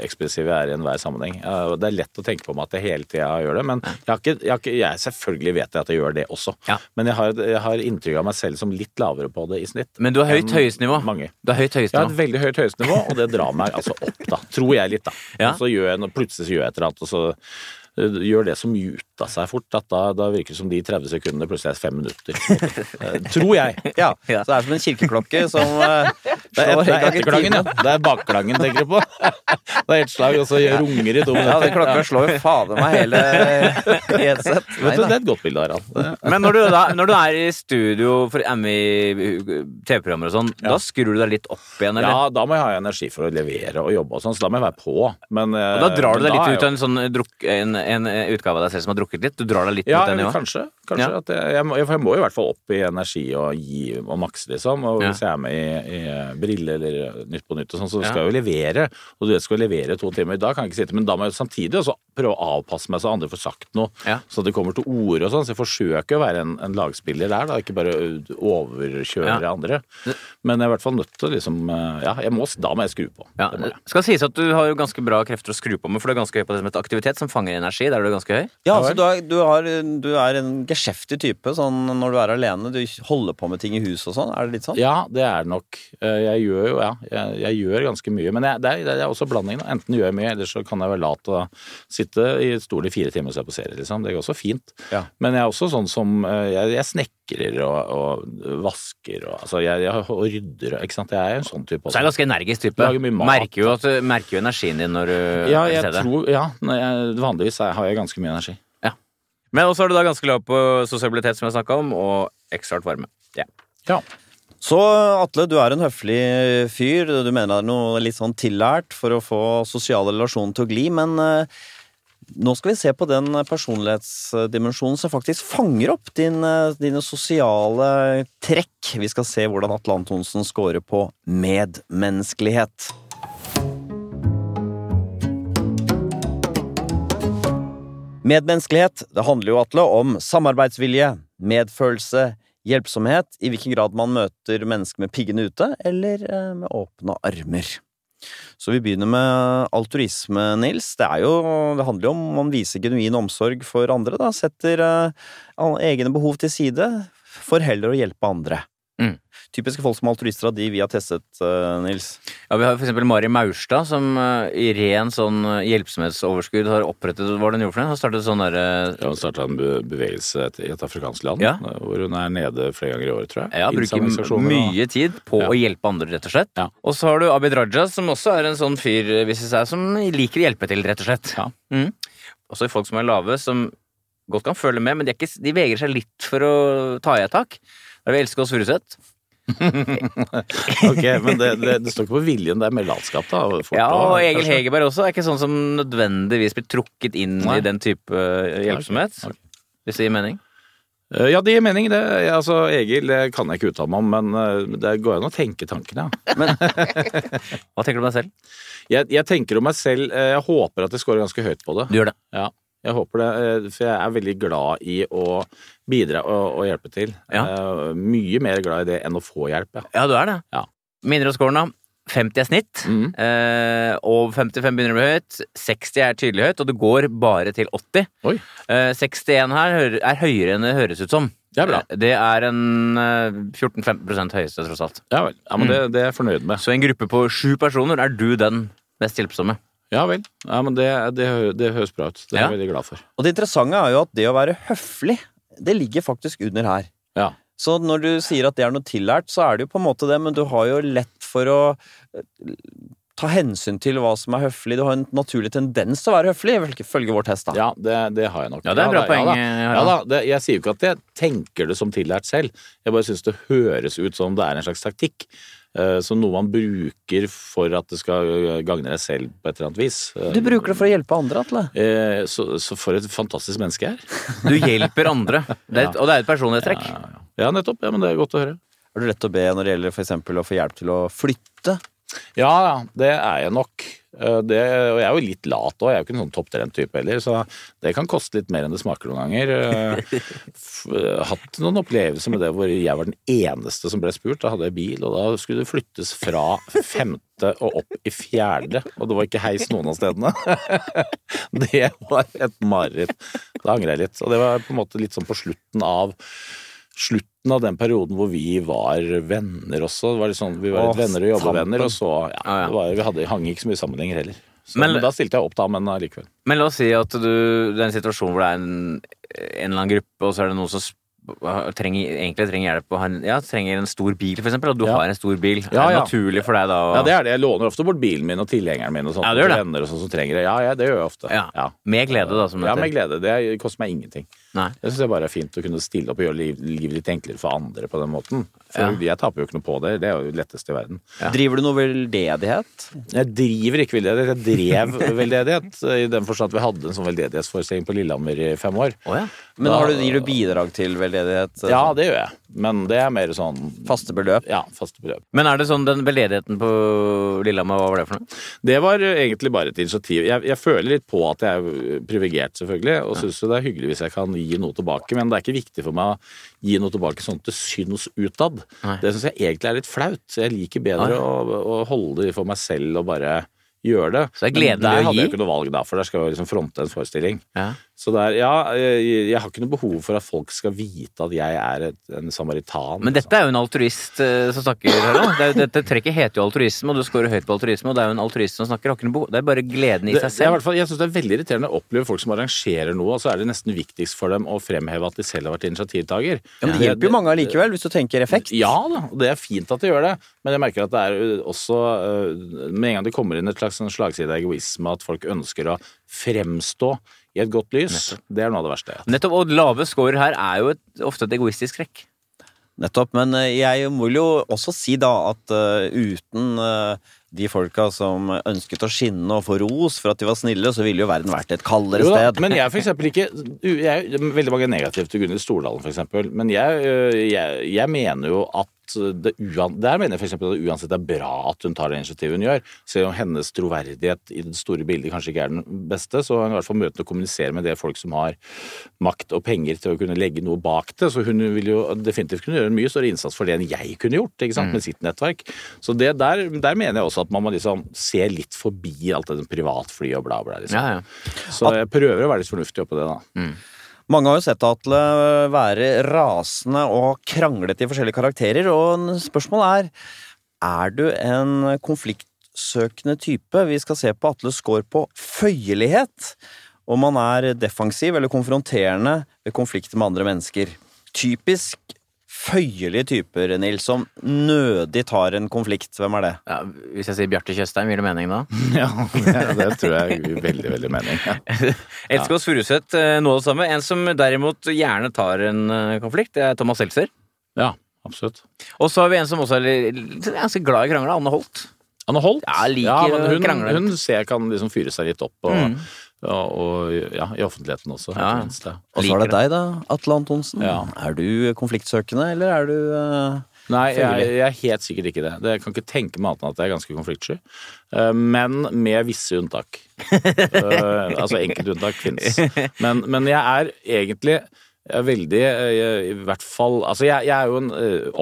Speaker 3: ekspressiv jeg er i enhver sammenheng. Uh, det er lett å tenke på meg at jeg hele tida gjør det, men jeg, har ikke, jeg, har ikke, jeg selvfølgelig vet jeg at jeg gjør det også.
Speaker 2: Ja.
Speaker 3: Men jeg har, jeg har inntrykk av meg selv som litt lavere på det i snitt.
Speaker 2: Men du har høyt høyestnivå.
Speaker 3: Mange.
Speaker 2: Du har høyt
Speaker 3: Jeg har et veldig høyt høyestnivå, og det drar meg altså opp, da. Tror jeg litt, da.
Speaker 2: Ja.
Speaker 3: Og så gjør jeg plutselig så gjør jeg et eller annet, og så gjør det så mye ut av seg fort at da, da virker det som de 30 sekundene plutselig er fem minutter. Eh, Tror jeg.
Speaker 1: Ja,
Speaker 2: Ja.
Speaker 1: Så det er som en kirkeklokke som eh,
Speaker 3: Det er,
Speaker 1: slår
Speaker 3: det er etterklangen, ja. Det er bakklangen, tenker du på. Det er ett slag, og så gjør runger i to minutter.
Speaker 1: Ja, den klokka slår jo fader meg hele i et sett.
Speaker 3: Vet du, det er et godt bilde, Harald.
Speaker 2: Men når du, da, når du er i studio for MI-TV-programmer og sånn,
Speaker 3: Ja.
Speaker 2: da skrur du deg litt opp igjen, eller?
Speaker 3: Ja, da må jeg ha energi for å levere og jobbe og sånn, så da må jeg være på. Men,
Speaker 2: Og da drar du deg litt ut av
Speaker 3: en
Speaker 2: en sånn drukk, en, en utgave av deg selv som har drukket litt? Du drar deg litt
Speaker 3: Ja,
Speaker 2: mot den
Speaker 3: i
Speaker 2: år?
Speaker 3: kanskje. kanskje
Speaker 2: Ja.
Speaker 3: at jeg, jeg, må, jeg må i hvert fall opp i energi og gi og makse, liksom. Og hvis jeg er med i, i Brille eller Nytt på Nytt og sånn, så skal jeg jo levere. Og du vet, skal levere to timer. Da kan jeg ikke sitte. Men da må jeg samtidig også prøve å avpasse meg så andre får sagt noe.
Speaker 2: Ja.
Speaker 3: Så det kommer til ord og sånn. Så jeg forsøker å være en, en lagspiller der, da. Ikke bare overkjøre
Speaker 2: Ja.
Speaker 3: andre. Men jeg er i hvert fall nødt til liksom øh, Ja, jeg må, da må jeg skru på.
Speaker 2: Ja,
Speaker 3: Det må jeg.
Speaker 2: skal sies at du har jo ganske bra krefter å skru på med, for du er ganske høy på det som heter aktivitet, som fanger energi. Der er du ganske høy.
Speaker 1: Ja, altså, du, er, du, har, du er en geskjeftig type sånn når du er alene. Du holder på med ting i huset og sånn. Er det litt sånn?
Speaker 3: Ja, det er det nok. Eh, Jeg gjør jo, ja. Jeg, jeg gjør ganske mye. Men jeg, det, er, det er også blandingen. Enten gjør jeg mye, eller så kan jeg være lat og sitte i stol i fire timer og se på serie, liksom. Det går også fint.
Speaker 1: Ja.
Speaker 3: Men jeg er også sånn som eh, Jeg, jeg snekrer og, og vasker og Altså, jeg, jeg og rydder og Ikke sant. Jeg er en sånn type
Speaker 2: Så er du ganske energisk type.
Speaker 3: Lager mye mat.
Speaker 2: Merker jo, at, merker jo energien din når du
Speaker 3: Ja,
Speaker 2: er
Speaker 3: jeg
Speaker 2: til stede.
Speaker 3: tror Ja, når jeg, vanligvis er, har jeg ganske mye energi.
Speaker 2: Ja. Men også er du da ganske lav på sosialitet, som jeg snakka om, og ekstremt varme. Ja.
Speaker 3: Ja.
Speaker 1: Så Atle, du er en høflig fyr. Du mener det er noe litt sånn tillært for å få sosiale relasjoner til å gli, men eh, nå skal vi se på den personlighetsdimensjonen som faktisk fanger opp din, eh, dine sosiale trekk. Vi skal se hvordan Atle Antonsen scorer på medmenneskelighet. Medmenneskelighet det handler jo, Atle, om samarbeidsvilje, medfølelse, hjelpsomhet, i hvilken grad man møter mennesker med piggene ute, eller eh, med åpne armer. Så vi begynner med altruisme, Nils. Det, jo, det handler jo om man viser genuin omsorg for andre, da. Setter eh, egne behov til side for heller å hjelpe andre.
Speaker 2: Mm.
Speaker 1: Typiske folk som er altruister av de vi har testet, eh, Nils.
Speaker 2: Ja, Vi har for eksempel Mari Maurstad, som eh, i ren sånn eh, hjelpsomhetsoverskudd har opprettet Hva var det hun gjorde for noe? Har startet sånn derre
Speaker 3: Ja, Hun starta en bevegelse i et afrikansk land,
Speaker 2: Ja.
Speaker 3: hvor hun er nede flere ganger i året, tror jeg.
Speaker 2: Ja, bruker mye tid på
Speaker 3: Ja.
Speaker 2: å hjelpe andre, rett og slett.
Speaker 3: Ja.
Speaker 2: Og så har du Abid Raja, som også er en sånn fyr, hvis det er, som liker å hjelpe til, rett og slett.
Speaker 3: Ja.
Speaker 2: Mm. Også folk som er lave, som godt kan følge med, men de, er ikke, de vegrer seg litt for å ta i et tak. Da vil jeg elske oss Furuseth.
Speaker 3: Ok, men det, det, det står ikke på viljen, det er mer latskap, da.
Speaker 2: Ja, og Egil
Speaker 3: kanskje.
Speaker 2: Hegerberg også er ikke sånn som nødvendigvis blir trukket inn
Speaker 3: Nei.
Speaker 2: i den type hjelpsomhet. hjelpsomhet.
Speaker 3: Okay.
Speaker 2: Hvis det gir mening.
Speaker 3: Eh, Ja, det gir mening. Det, altså, Egil det kan jeg ikke uttale meg om, men eh, det går an å tenke tankene, ja.
Speaker 2: Hva tenker du om deg selv?
Speaker 3: Jeg, jeg tenker om meg selv eh, Jeg håper at jeg scorer ganske høyt på det.
Speaker 2: Du gjør det.
Speaker 3: Ja, jeg håper det, eh, for jeg er veldig glad i å bidra og, og hjelpe til.
Speaker 2: Ja.
Speaker 3: Eh, Mye mer glad i det enn å få hjelp, ja.
Speaker 2: Ja, du er det.
Speaker 3: Ja.
Speaker 2: Minner og da. 50 er snitt.
Speaker 3: Mm.
Speaker 2: Eh, og 55 begynner å bli høyt. 60 er tydelig høyt, og det går bare til 80.
Speaker 3: Oi.
Speaker 2: Eh, 61 her er høyere enn det høres ut som.
Speaker 3: Det er bra.
Speaker 2: Eh, Det er en eh, 14-15 høyeste, tross alt.
Speaker 3: Ja vel. Ja, men det, det er jeg fornøyd med.
Speaker 2: Så i en gruppe på sju personer er du den mest hjelpsomme.
Speaker 3: Ja vel. Ja, men det, det, det høres bra ut. Det er
Speaker 2: Ja.
Speaker 3: jeg veldig glad for.
Speaker 1: Og det interessante er jo at det å være høflig, det ligger faktisk under her.
Speaker 3: Ja.
Speaker 1: Så når du sier at det er noe tillært, så er det jo på en måte det, men du har jo lett for å eh, ta hensyn til hva som er høflig. Du har en naturlig tendens til å være høflig, ifølge vår test, da.
Speaker 3: Ja, det, det har jeg nok.
Speaker 2: Ja, det er bra
Speaker 3: da,
Speaker 2: poeng.
Speaker 3: Ja, da.
Speaker 2: eh,
Speaker 3: Ja, da. Det, jeg sier jo ikke at jeg tenker det som tillært selv. Jeg bare syns det høres ut som det er en slags taktikk. Eh, Som noe man bruker for at det skal eh, gagne deg selv på et eller annet vis. Eh,
Speaker 1: Du bruker det for å hjelpe andre, Atle.
Speaker 3: eh, Så, så for et fantastisk menneske jeg er.
Speaker 2: Du hjelper andre, det er, et- og det er et personlighetstrekk.
Speaker 3: Ja, ja, ja. ja, nettopp. Ja, men det er godt å høre.
Speaker 1: Har du lett å be når det gjelder for eksempel å få hjelp til å flytte?
Speaker 3: Ja, ja, det er jeg nok. Eh, Det, og jeg er jo litt lat òg, jeg er jo ikke en sånn topptrent-type heller, så det kan koste litt mer enn det smaker noen ganger. Eh, eh, Hatt noen opplevelser med det hvor jeg var den eneste som ble spurt. Da hadde jeg bil, og da skulle det flyttes fra femte og opp i fjerde, og det var ikke heis noen av stedene. Det var et mareritt. Da angrer jeg litt. Og det var på en måte litt sånn på slutten av slutten av den perioden hvor vi var venner også. Det var litt sånn, vi var litt venner og jobbevenner, og så ja, var, Vi hadde, hang ikke så mye sammen lenger heller. Så,
Speaker 2: Men-
Speaker 3: men, da stilte jeg opp, da, men allikevel.
Speaker 2: Men la oss si at du, det er en situasjon hvor det er en, en eller annen gruppe, og så er det noen som trenger, egentlig trenger hjelp og ja, trenger en stor bil, for eksempel, og du
Speaker 3: Ja.
Speaker 2: har en stor bil.
Speaker 3: Ja,
Speaker 2: er det
Speaker 3: ja.
Speaker 2: naturlig for deg da å
Speaker 3: Ja, det er det. Jeg låner ofte bort bilen min og tilhengeren min og sånt
Speaker 2: Ja, det gjør det.
Speaker 3: venner og sånn som trenger det. Ja, ja, det gjør jeg ofte.
Speaker 2: Ja. Med glede, da, som det
Speaker 3: Ja, med glede. Det koster meg ingenting.
Speaker 2: Nei.
Speaker 3: Det syns jeg bare er fint å kunne stille opp og gjøre liv, livet litt enklere for andre på den måten. For
Speaker 2: Ja.
Speaker 3: jeg taper jo ikke noe på det. Det er jo det letteste i verden.
Speaker 2: Ja.
Speaker 1: Driver du noe veldedighet?
Speaker 3: Jeg driver ikke veldedighet, jeg drev veldedighet. I den forstand at vi hadde en sånn veldedighetsforestilling på Lillehammer i fem år.
Speaker 2: Oh, ja.
Speaker 1: Men
Speaker 3: Da-
Speaker 1: har du, gir du bidrag til veldedighet?
Speaker 3: Ja, det gjør jeg. Men det er mer sånn
Speaker 1: Faste beløp?
Speaker 3: ja, faste beløp.
Speaker 2: Men er det sånn den veldedigheten på Lillehammer, hva var det for noe?
Speaker 3: Det var egentlig bare et initiativ. Jeg, jeg føler litt på at jeg er privilegert, selvfølgelig, og syns jo det er hyggelig hvis jeg kan gi noe tilbake, men det er ikke viktig for meg å gi noe tilbake sånn at det syns utad. Det syns jeg egentlig er litt flaut. Jeg liker bedre å, å holde det for meg selv og bare gjøre det.
Speaker 2: Så det er
Speaker 3: der
Speaker 2: ved å
Speaker 3: hadde
Speaker 2: gi?
Speaker 3: jeg ikke noe valg da, for der skal jeg liksom fronte en forestilling.
Speaker 2: Ja.
Speaker 3: Så der, ja, jeg, jeg har ikke noe behov for at folk skal vite at jeg er et, en samaritan.
Speaker 2: Men dette er jo en altruist uh, som snakker, Harald. Det er Dette trekket heter jo altruisme, og du scorer høyt på altruisme, og det er jo en altruist som snakker. Har ikke noe behov. Det er bare gleden i
Speaker 3: Det,
Speaker 2: seg
Speaker 3: det
Speaker 2: selv.
Speaker 3: hvert fall, jeg synes det er veldig irriterende å oppleve folk som arrangerer noe, og så er det nesten viktigst for dem å fremheve at de selv har vært initiativtaker.
Speaker 1: Ja, men det hjelper jo mange allikevel, hvis du tenker effekt.
Speaker 3: Ja da, og det er fint at de gjør det, men jeg merker at det er også uh, Med en gang det kommer inn et slags slagside av egoisme, at folk ønsker å fremstå i et godt lys, det er noe av det verste.
Speaker 2: Nettopp, og lave scorer her er jo et, ofte et egoistisk trekk.
Speaker 1: Nettopp. Men eh, jeg må jo også si da at uh, uten uh, de folka som ønsket å skinne og få ros for at de var snille, så ville jo verden vært et kaldere
Speaker 3: Jo
Speaker 1: sted.
Speaker 3: men jeg er for eksempel ikke jeg, Veldig mange negative til Gunnhild Stordalen, for eksempel. Men jeg, jeg, jeg mener jo at det Der mener jeg for eksempel at det uansett er bra at hun tar det initiativet hun gjør. Selv om hennes troverdighet i det store bildet kanskje ikke er den beste, så har hun i hvert fall møten å kommunisere med det folk som har makt og penger til å kunne legge noe bak det. Så hun vil jo definitivt kunne gjøre en mye større innsats for det enn jeg kunne gjort, ikke sant, med sitt nettverk. Så det der, der mener jeg også at man må liksom se litt forbi alt det privatfly og bla, bla. Liksom.
Speaker 2: Ja, ja.
Speaker 3: Så jeg prøver å være litt fornuftig oppå det, da.
Speaker 1: Mange har jo sett Atle være rasende og kranglete i forskjellige karakterer, og spørsmålet er Er du en konfliktsøkende type? Vi skal se på Atles score på føyelighet. Om man er defensiv eller konfronterende ved konflikter med andre mennesker. Typisk føyelige typer, Nils, som nødig tar en konflikt. Hvem er det?
Speaker 2: Ja, hvis jeg sier Bjarte Tjøstheim, gir det mening da?
Speaker 3: Ja, det, tror jeg gir veldig, veldig mening. Ja.
Speaker 2: oss Furuseth, eh, noe av det samme. En som derimot gjerne tar en eh, konflikt, det er Thomas Seltzer.
Speaker 3: ja, absolutt.
Speaker 2: Og så har vi en som også er ganske glad i krangle, Anne Holt.
Speaker 3: Anne Holt?
Speaker 2: Ja, liker
Speaker 3: men hun, hun ser kan liksom fyre seg litt opp, og,
Speaker 2: Mm.
Speaker 3: Og, og ja, i offentligheten også.
Speaker 2: Ja.
Speaker 3: minst, ja.
Speaker 1: Og så er det deg, da, Atle Antonsen.
Speaker 3: Ja.
Speaker 1: Er du konfliktsøkende, eller er du uh,
Speaker 3: Nei, jeg, jeg er helt sikkert ikke det. det. Jeg kan ikke tenke meg annet enn at jeg er ganske konfliktsky. Uh, Men med visse unntak. uh, altså enkelte unntak finnes. Men, men jeg er egentlig jeg er veldig jeg, I hvert fall Altså, jeg, jeg er jo en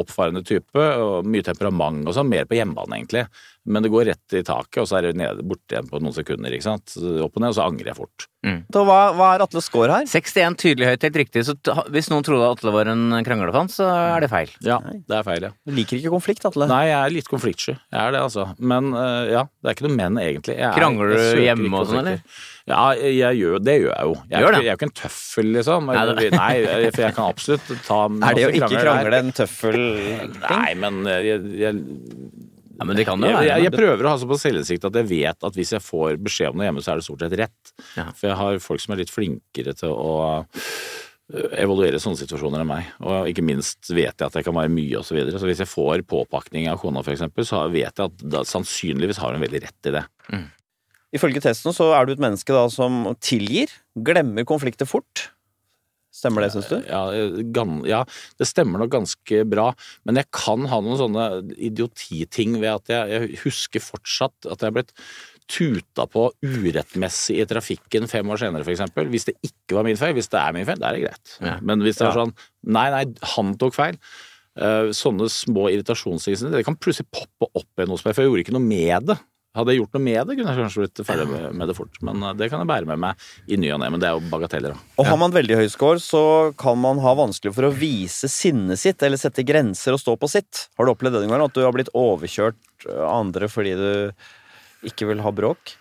Speaker 3: oppfarende type, og mye temperament og sånn. Mer på hjemmebane, egentlig. Men det går rett i taket, og så er det nede borte igjen på noen sekunder. ikke sant? Opp og ned, og så angrer jeg fort.
Speaker 1: Så hva, hva er Atles score her?
Speaker 2: 61 tydelig høyt, helt riktig. Så hvis noen trodde Atle var en kranglefant, så er det feil.
Speaker 3: Ja, det er feil, ja.
Speaker 1: Du liker ikke konflikt, Atle.
Speaker 3: Nei, jeg er litt konfliktsky. Jeg er det, altså. Men eh, ja, det er ikke noe men, egentlig. Jeg er-
Speaker 2: Krangler du hjemme og sånn,
Speaker 3: eller? Ja, jeg, gjør, det gjør jeg jo. Jeg er,
Speaker 2: Gjør
Speaker 3: ikke,
Speaker 2: det?
Speaker 3: jeg er jo ikke en tøffel, liksom.
Speaker 2: Nei,
Speaker 3: Nei,
Speaker 2: det-
Speaker 3: Nei, for jeg kan absolutt ta masse krangler.
Speaker 1: Er det å ikke
Speaker 3: krangler
Speaker 1: krangle en tøffel
Speaker 3: Nei, men jeg, jeg,
Speaker 2: Ja, men det kan jo
Speaker 3: jeg,
Speaker 2: være.
Speaker 3: jeg, jeg prøver å ha såpass selvinnsikt at jeg vet at hvis jeg får beskjed om noe hjemme, så er det stort sett rett.
Speaker 2: Ja.
Speaker 3: For jeg har folk som er litt flinkere til å øh, evaluere sånne situasjoner enn meg. Og ikke minst vet jeg at jeg kan være mye og Så, videre. så hvis jeg får påpakning av kona, for eksempel, så vet jeg at da sannsynligvis har hun veldig rett i det.
Speaker 1: Ifølge testen så er du et menneske da som tilgir, glemmer konflikter fort. Stemmer det, syns du?
Speaker 3: Ja, ja, det stemmer nok ganske bra, men jeg kan ha noen sånne idiotiting ved at jeg, jeg husker fortsatt at jeg er blitt tuta på urettmessig i trafikken fem år senere, f.eks. Hvis det ikke var min feil. Hvis det er min feil, da er det greit.
Speaker 2: Ja.
Speaker 3: Men hvis det er sånn Nei, nei, han tok feil. eh, sånne små irritasjonsting det kan plutselig poppe opp igjen hos meg, for jeg gjorde ikke noe med det. Hadde jeg gjort noe med det, kunne jeg kanskje blitt ferdig med, det fort. Men eh, det kan jeg bære med meg i ny og ne. Men det er jo bagateller, da.
Speaker 1: Og har man veldig høy score, så kan man ha vanskelig for å vise sinnet sitt eller sette grenser og stå på sitt. Har du opplevd det noen gang? At du har blitt overkjørt av andre fordi du ikke vil ha bråk?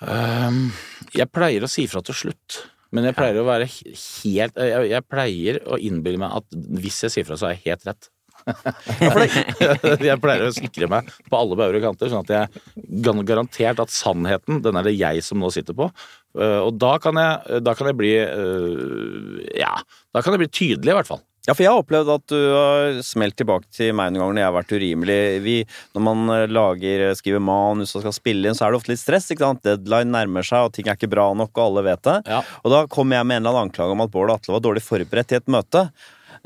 Speaker 3: Um, jeg pleier å si fra til slutt. Men jeg pleier å være helt Jeg, jeg pleier å innbille meg at hvis jeg sier fra, så er jeg helt rett. jeg pleier å sikre meg på alle bauger og kanter, sånn at jeg garantert at sannheten, den er det jeg som nå sitter på. Eh, og da kan jeg, da kan jeg bli eh, Ja, da kan jeg bli tydelig, i hvert fall.
Speaker 1: Ja, for jeg har opplevd at du har smelt tilbake til meg noen ganger når jeg har vært urimelig. Vi, når man eh, lager, skriver manus og skal spille inn, så er det ofte litt stress. ikke sant? Deadline nærmer seg, og ting er ikke bra nok, og alle vet det.
Speaker 3: Ja.
Speaker 1: Og da kom jeg med en eller annen anklage om at Bård og Atle var dårlig forberedt til et møte.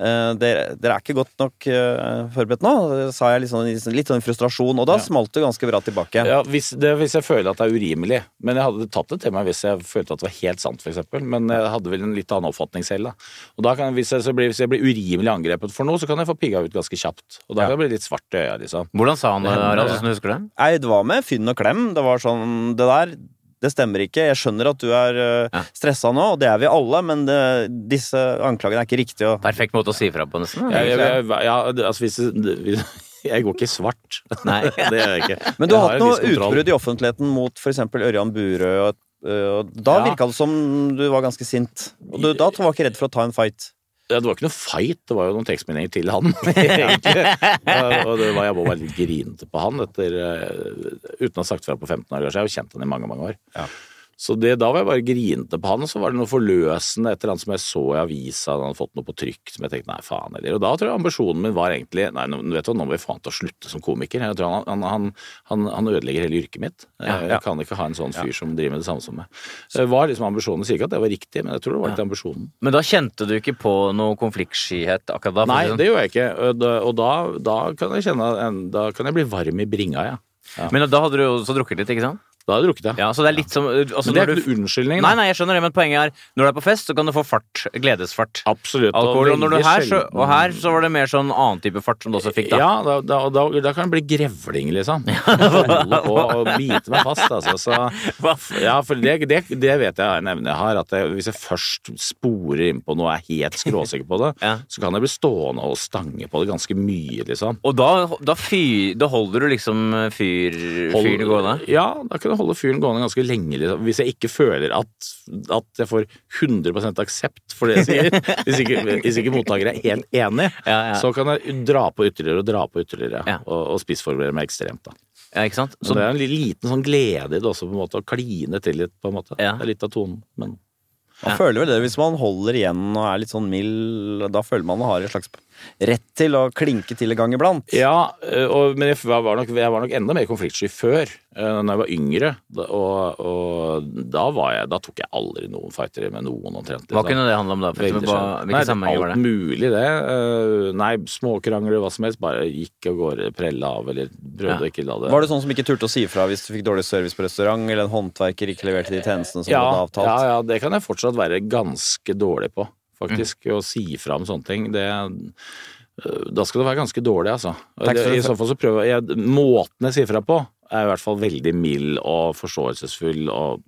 Speaker 1: Eh, dere, dere er ikke godt nok eh, forberedt nå, sa jeg litt sånn, litt sånn frustrasjon, og da
Speaker 3: Ja.
Speaker 1: smalt det ganske bra tilbake.
Speaker 3: Ja, hvis, det, hvis jeg føler at det er urimelig. Men jeg hadde tatt det til meg hvis jeg følte at det var helt sant, f.eks. Men jeg hadde vel en litt annen oppfatning selv, da. Og da kan, hvis, jeg, så blir, hvis jeg blir urimelig angrepet for noe, så kan jeg få pigga ut ganske kjapt. Og da
Speaker 1: Ja.
Speaker 3: kan jeg bli litt svart i øya, liksom.
Speaker 2: Hvordan sa han det, Harald,
Speaker 3: ja.
Speaker 2: sånn du husker det?
Speaker 1: Nei, det var med fynn og klem. Det var sånn Det der, det stemmer ikke. Jeg skjønner at du er uh,
Speaker 2: Ja.
Speaker 1: stressa nå, og det er vi alle, men det, disse anklagene er ikke riktige. Og,
Speaker 2: Perfekt måte å si fra på, nesten.
Speaker 3: Jeg, jeg, jeg, ja, altså hvis, hvis Jeg går ikke svart.
Speaker 2: Nei.
Speaker 3: det gjør jeg ikke.
Speaker 1: men du
Speaker 3: har,
Speaker 1: har hatt noe utbrudd i offentligheten mot f.eks. Ørjan Burøe, og, og da
Speaker 3: Ja.
Speaker 1: virka det som du var ganske sint. Og du, da var ikke redd for å ta en fight.
Speaker 3: Det var ikke noe fight, det var jo noen tekstmeldinger til han, og det var, jeg var litt grinete på han etter, eh, uten å ha sagt fra på 15 år. Så jeg har jo kjent han i mange, mange år.
Speaker 1: Ja.
Speaker 3: Så det, da var jeg bare grinete på han, og så var det noe forløsende, et eller annet som jeg så i avisa, han hadde fått noe på trykk som jeg tenkte nei, faen heller. Og da tror jeg ambisjonen min var egentlig nei, nå, vet du, hva, nå må vi faen til å slutte som komiker. Jeg tror han, han, han, han ødelegger hele yrket mitt. Jeg kan ikke ha en sånn fyr som driver med det samme som meg. Det var liksom ambisjonen. Jeg sier ikke at det var riktig, men jeg tror det var litt ambisjonen.
Speaker 2: Men da kjente du ikke på noe konfliktskyhet akkurat da?
Speaker 3: Nei, det gjorde jeg ikke. Og da, og da, da kan jeg kjenne Da kan jeg bli varm i bringa, ja.
Speaker 2: Men da hadde du også drukket litt, ikke sant?
Speaker 3: Da har jeg drukket, ja.
Speaker 2: Ja, så det er litt som altså,
Speaker 3: Men det er ikke
Speaker 2: du-
Speaker 3: unnskyldning.
Speaker 2: Nei, nei, jeg skjønner det, men poenget er når du er på fest, så kan du få fart. Gledesfart.
Speaker 3: Absolutt.
Speaker 2: Alkohol. Og, du
Speaker 3: veldig
Speaker 2: her, så, og her så var det mer sånn annen type fart som du også fikk, da.
Speaker 3: Ja, da, da, da, da kan det bli grevling, liksom. Holde på og bite meg fast, altså. Så, ja, for det, det, det vet jeg er en evne jeg har, at jeg, hvis jeg først sporer inn på noe og er helt skråsikker på det,
Speaker 2: Ja.
Speaker 3: så kan jeg bli stående og stange på det ganske mye, liksom.
Speaker 2: Og da, fyr, holder du liksom fyr, fyren gående?
Speaker 3: Ja, da kan jeg holde fyren gående ganske lenge. Liksom. Hvis jeg ikke føler at, at jeg får 100% aksept for det jeg sier, hvis ikke, hvis ikke mottaker er helt enig,
Speaker 2: Ja, ja.
Speaker 3: så kan jeg dra på ytterligere og dra på ytterligere,
Speaker 2: Ja.
Speaker 3: og, og spissforberede meg ekstremt. da.
Speaker 2: Ja, ikke sant?
Speaker 3: Så det er en liten sånn glede i det også, på en måte, å kline til litt, på en måte.
Speaker 2: Ja.
Speaker 3: Det er litt av tonen, men
Speaker 1: Man føler vel det hvis man holder igjen og er litt sånn mild, da føler man man har et slags rett til å klinke til en gang iblant.
Speaker 3: Ja, og, men jeg var, nok, jeg var nok enda mer konfliktsky før, øh, når jeg var yngre. Og, og da, var jeg, da tok jeg aldri noen fightere med noen omtrent.
Speaker 2: Hva
Speaker 3: liksom.
Speaker 2: kunne det handle om da? Hvilke
Speaker 3: Nei,
Speaker 2: sammenhenger var
Speaker 3: Alt
Speaker 2: det?
Speaker 3: mulig, det. Eh, nei, småkrangler, hva som helst. Bare gikk av gårde, prella av, eller prøvde
Speaker 2: Ja.
Speaker 3: å ikke la det
Speaker 1: Var det sånn som ikke turte å si fra hvis du fikk dårlig service på restaurant, eller en håndverker ikke leverte de tjenestene som
Speaker 3: ja,
Speaker 1: du hadde avtalt?
Speaker 3: ja, ja, det kan jeg fortsatt være ganske dårlig på, faktisk.
Speaker 2: Mm.
Speaker 3: Å si fra om sånne ting. Det øh, Da skal du være ganske dårlig, altså. Det, I så fall så prøver jeg Måten jeg sier fra på, er i hvert fall veldig mild og forståelsesfull og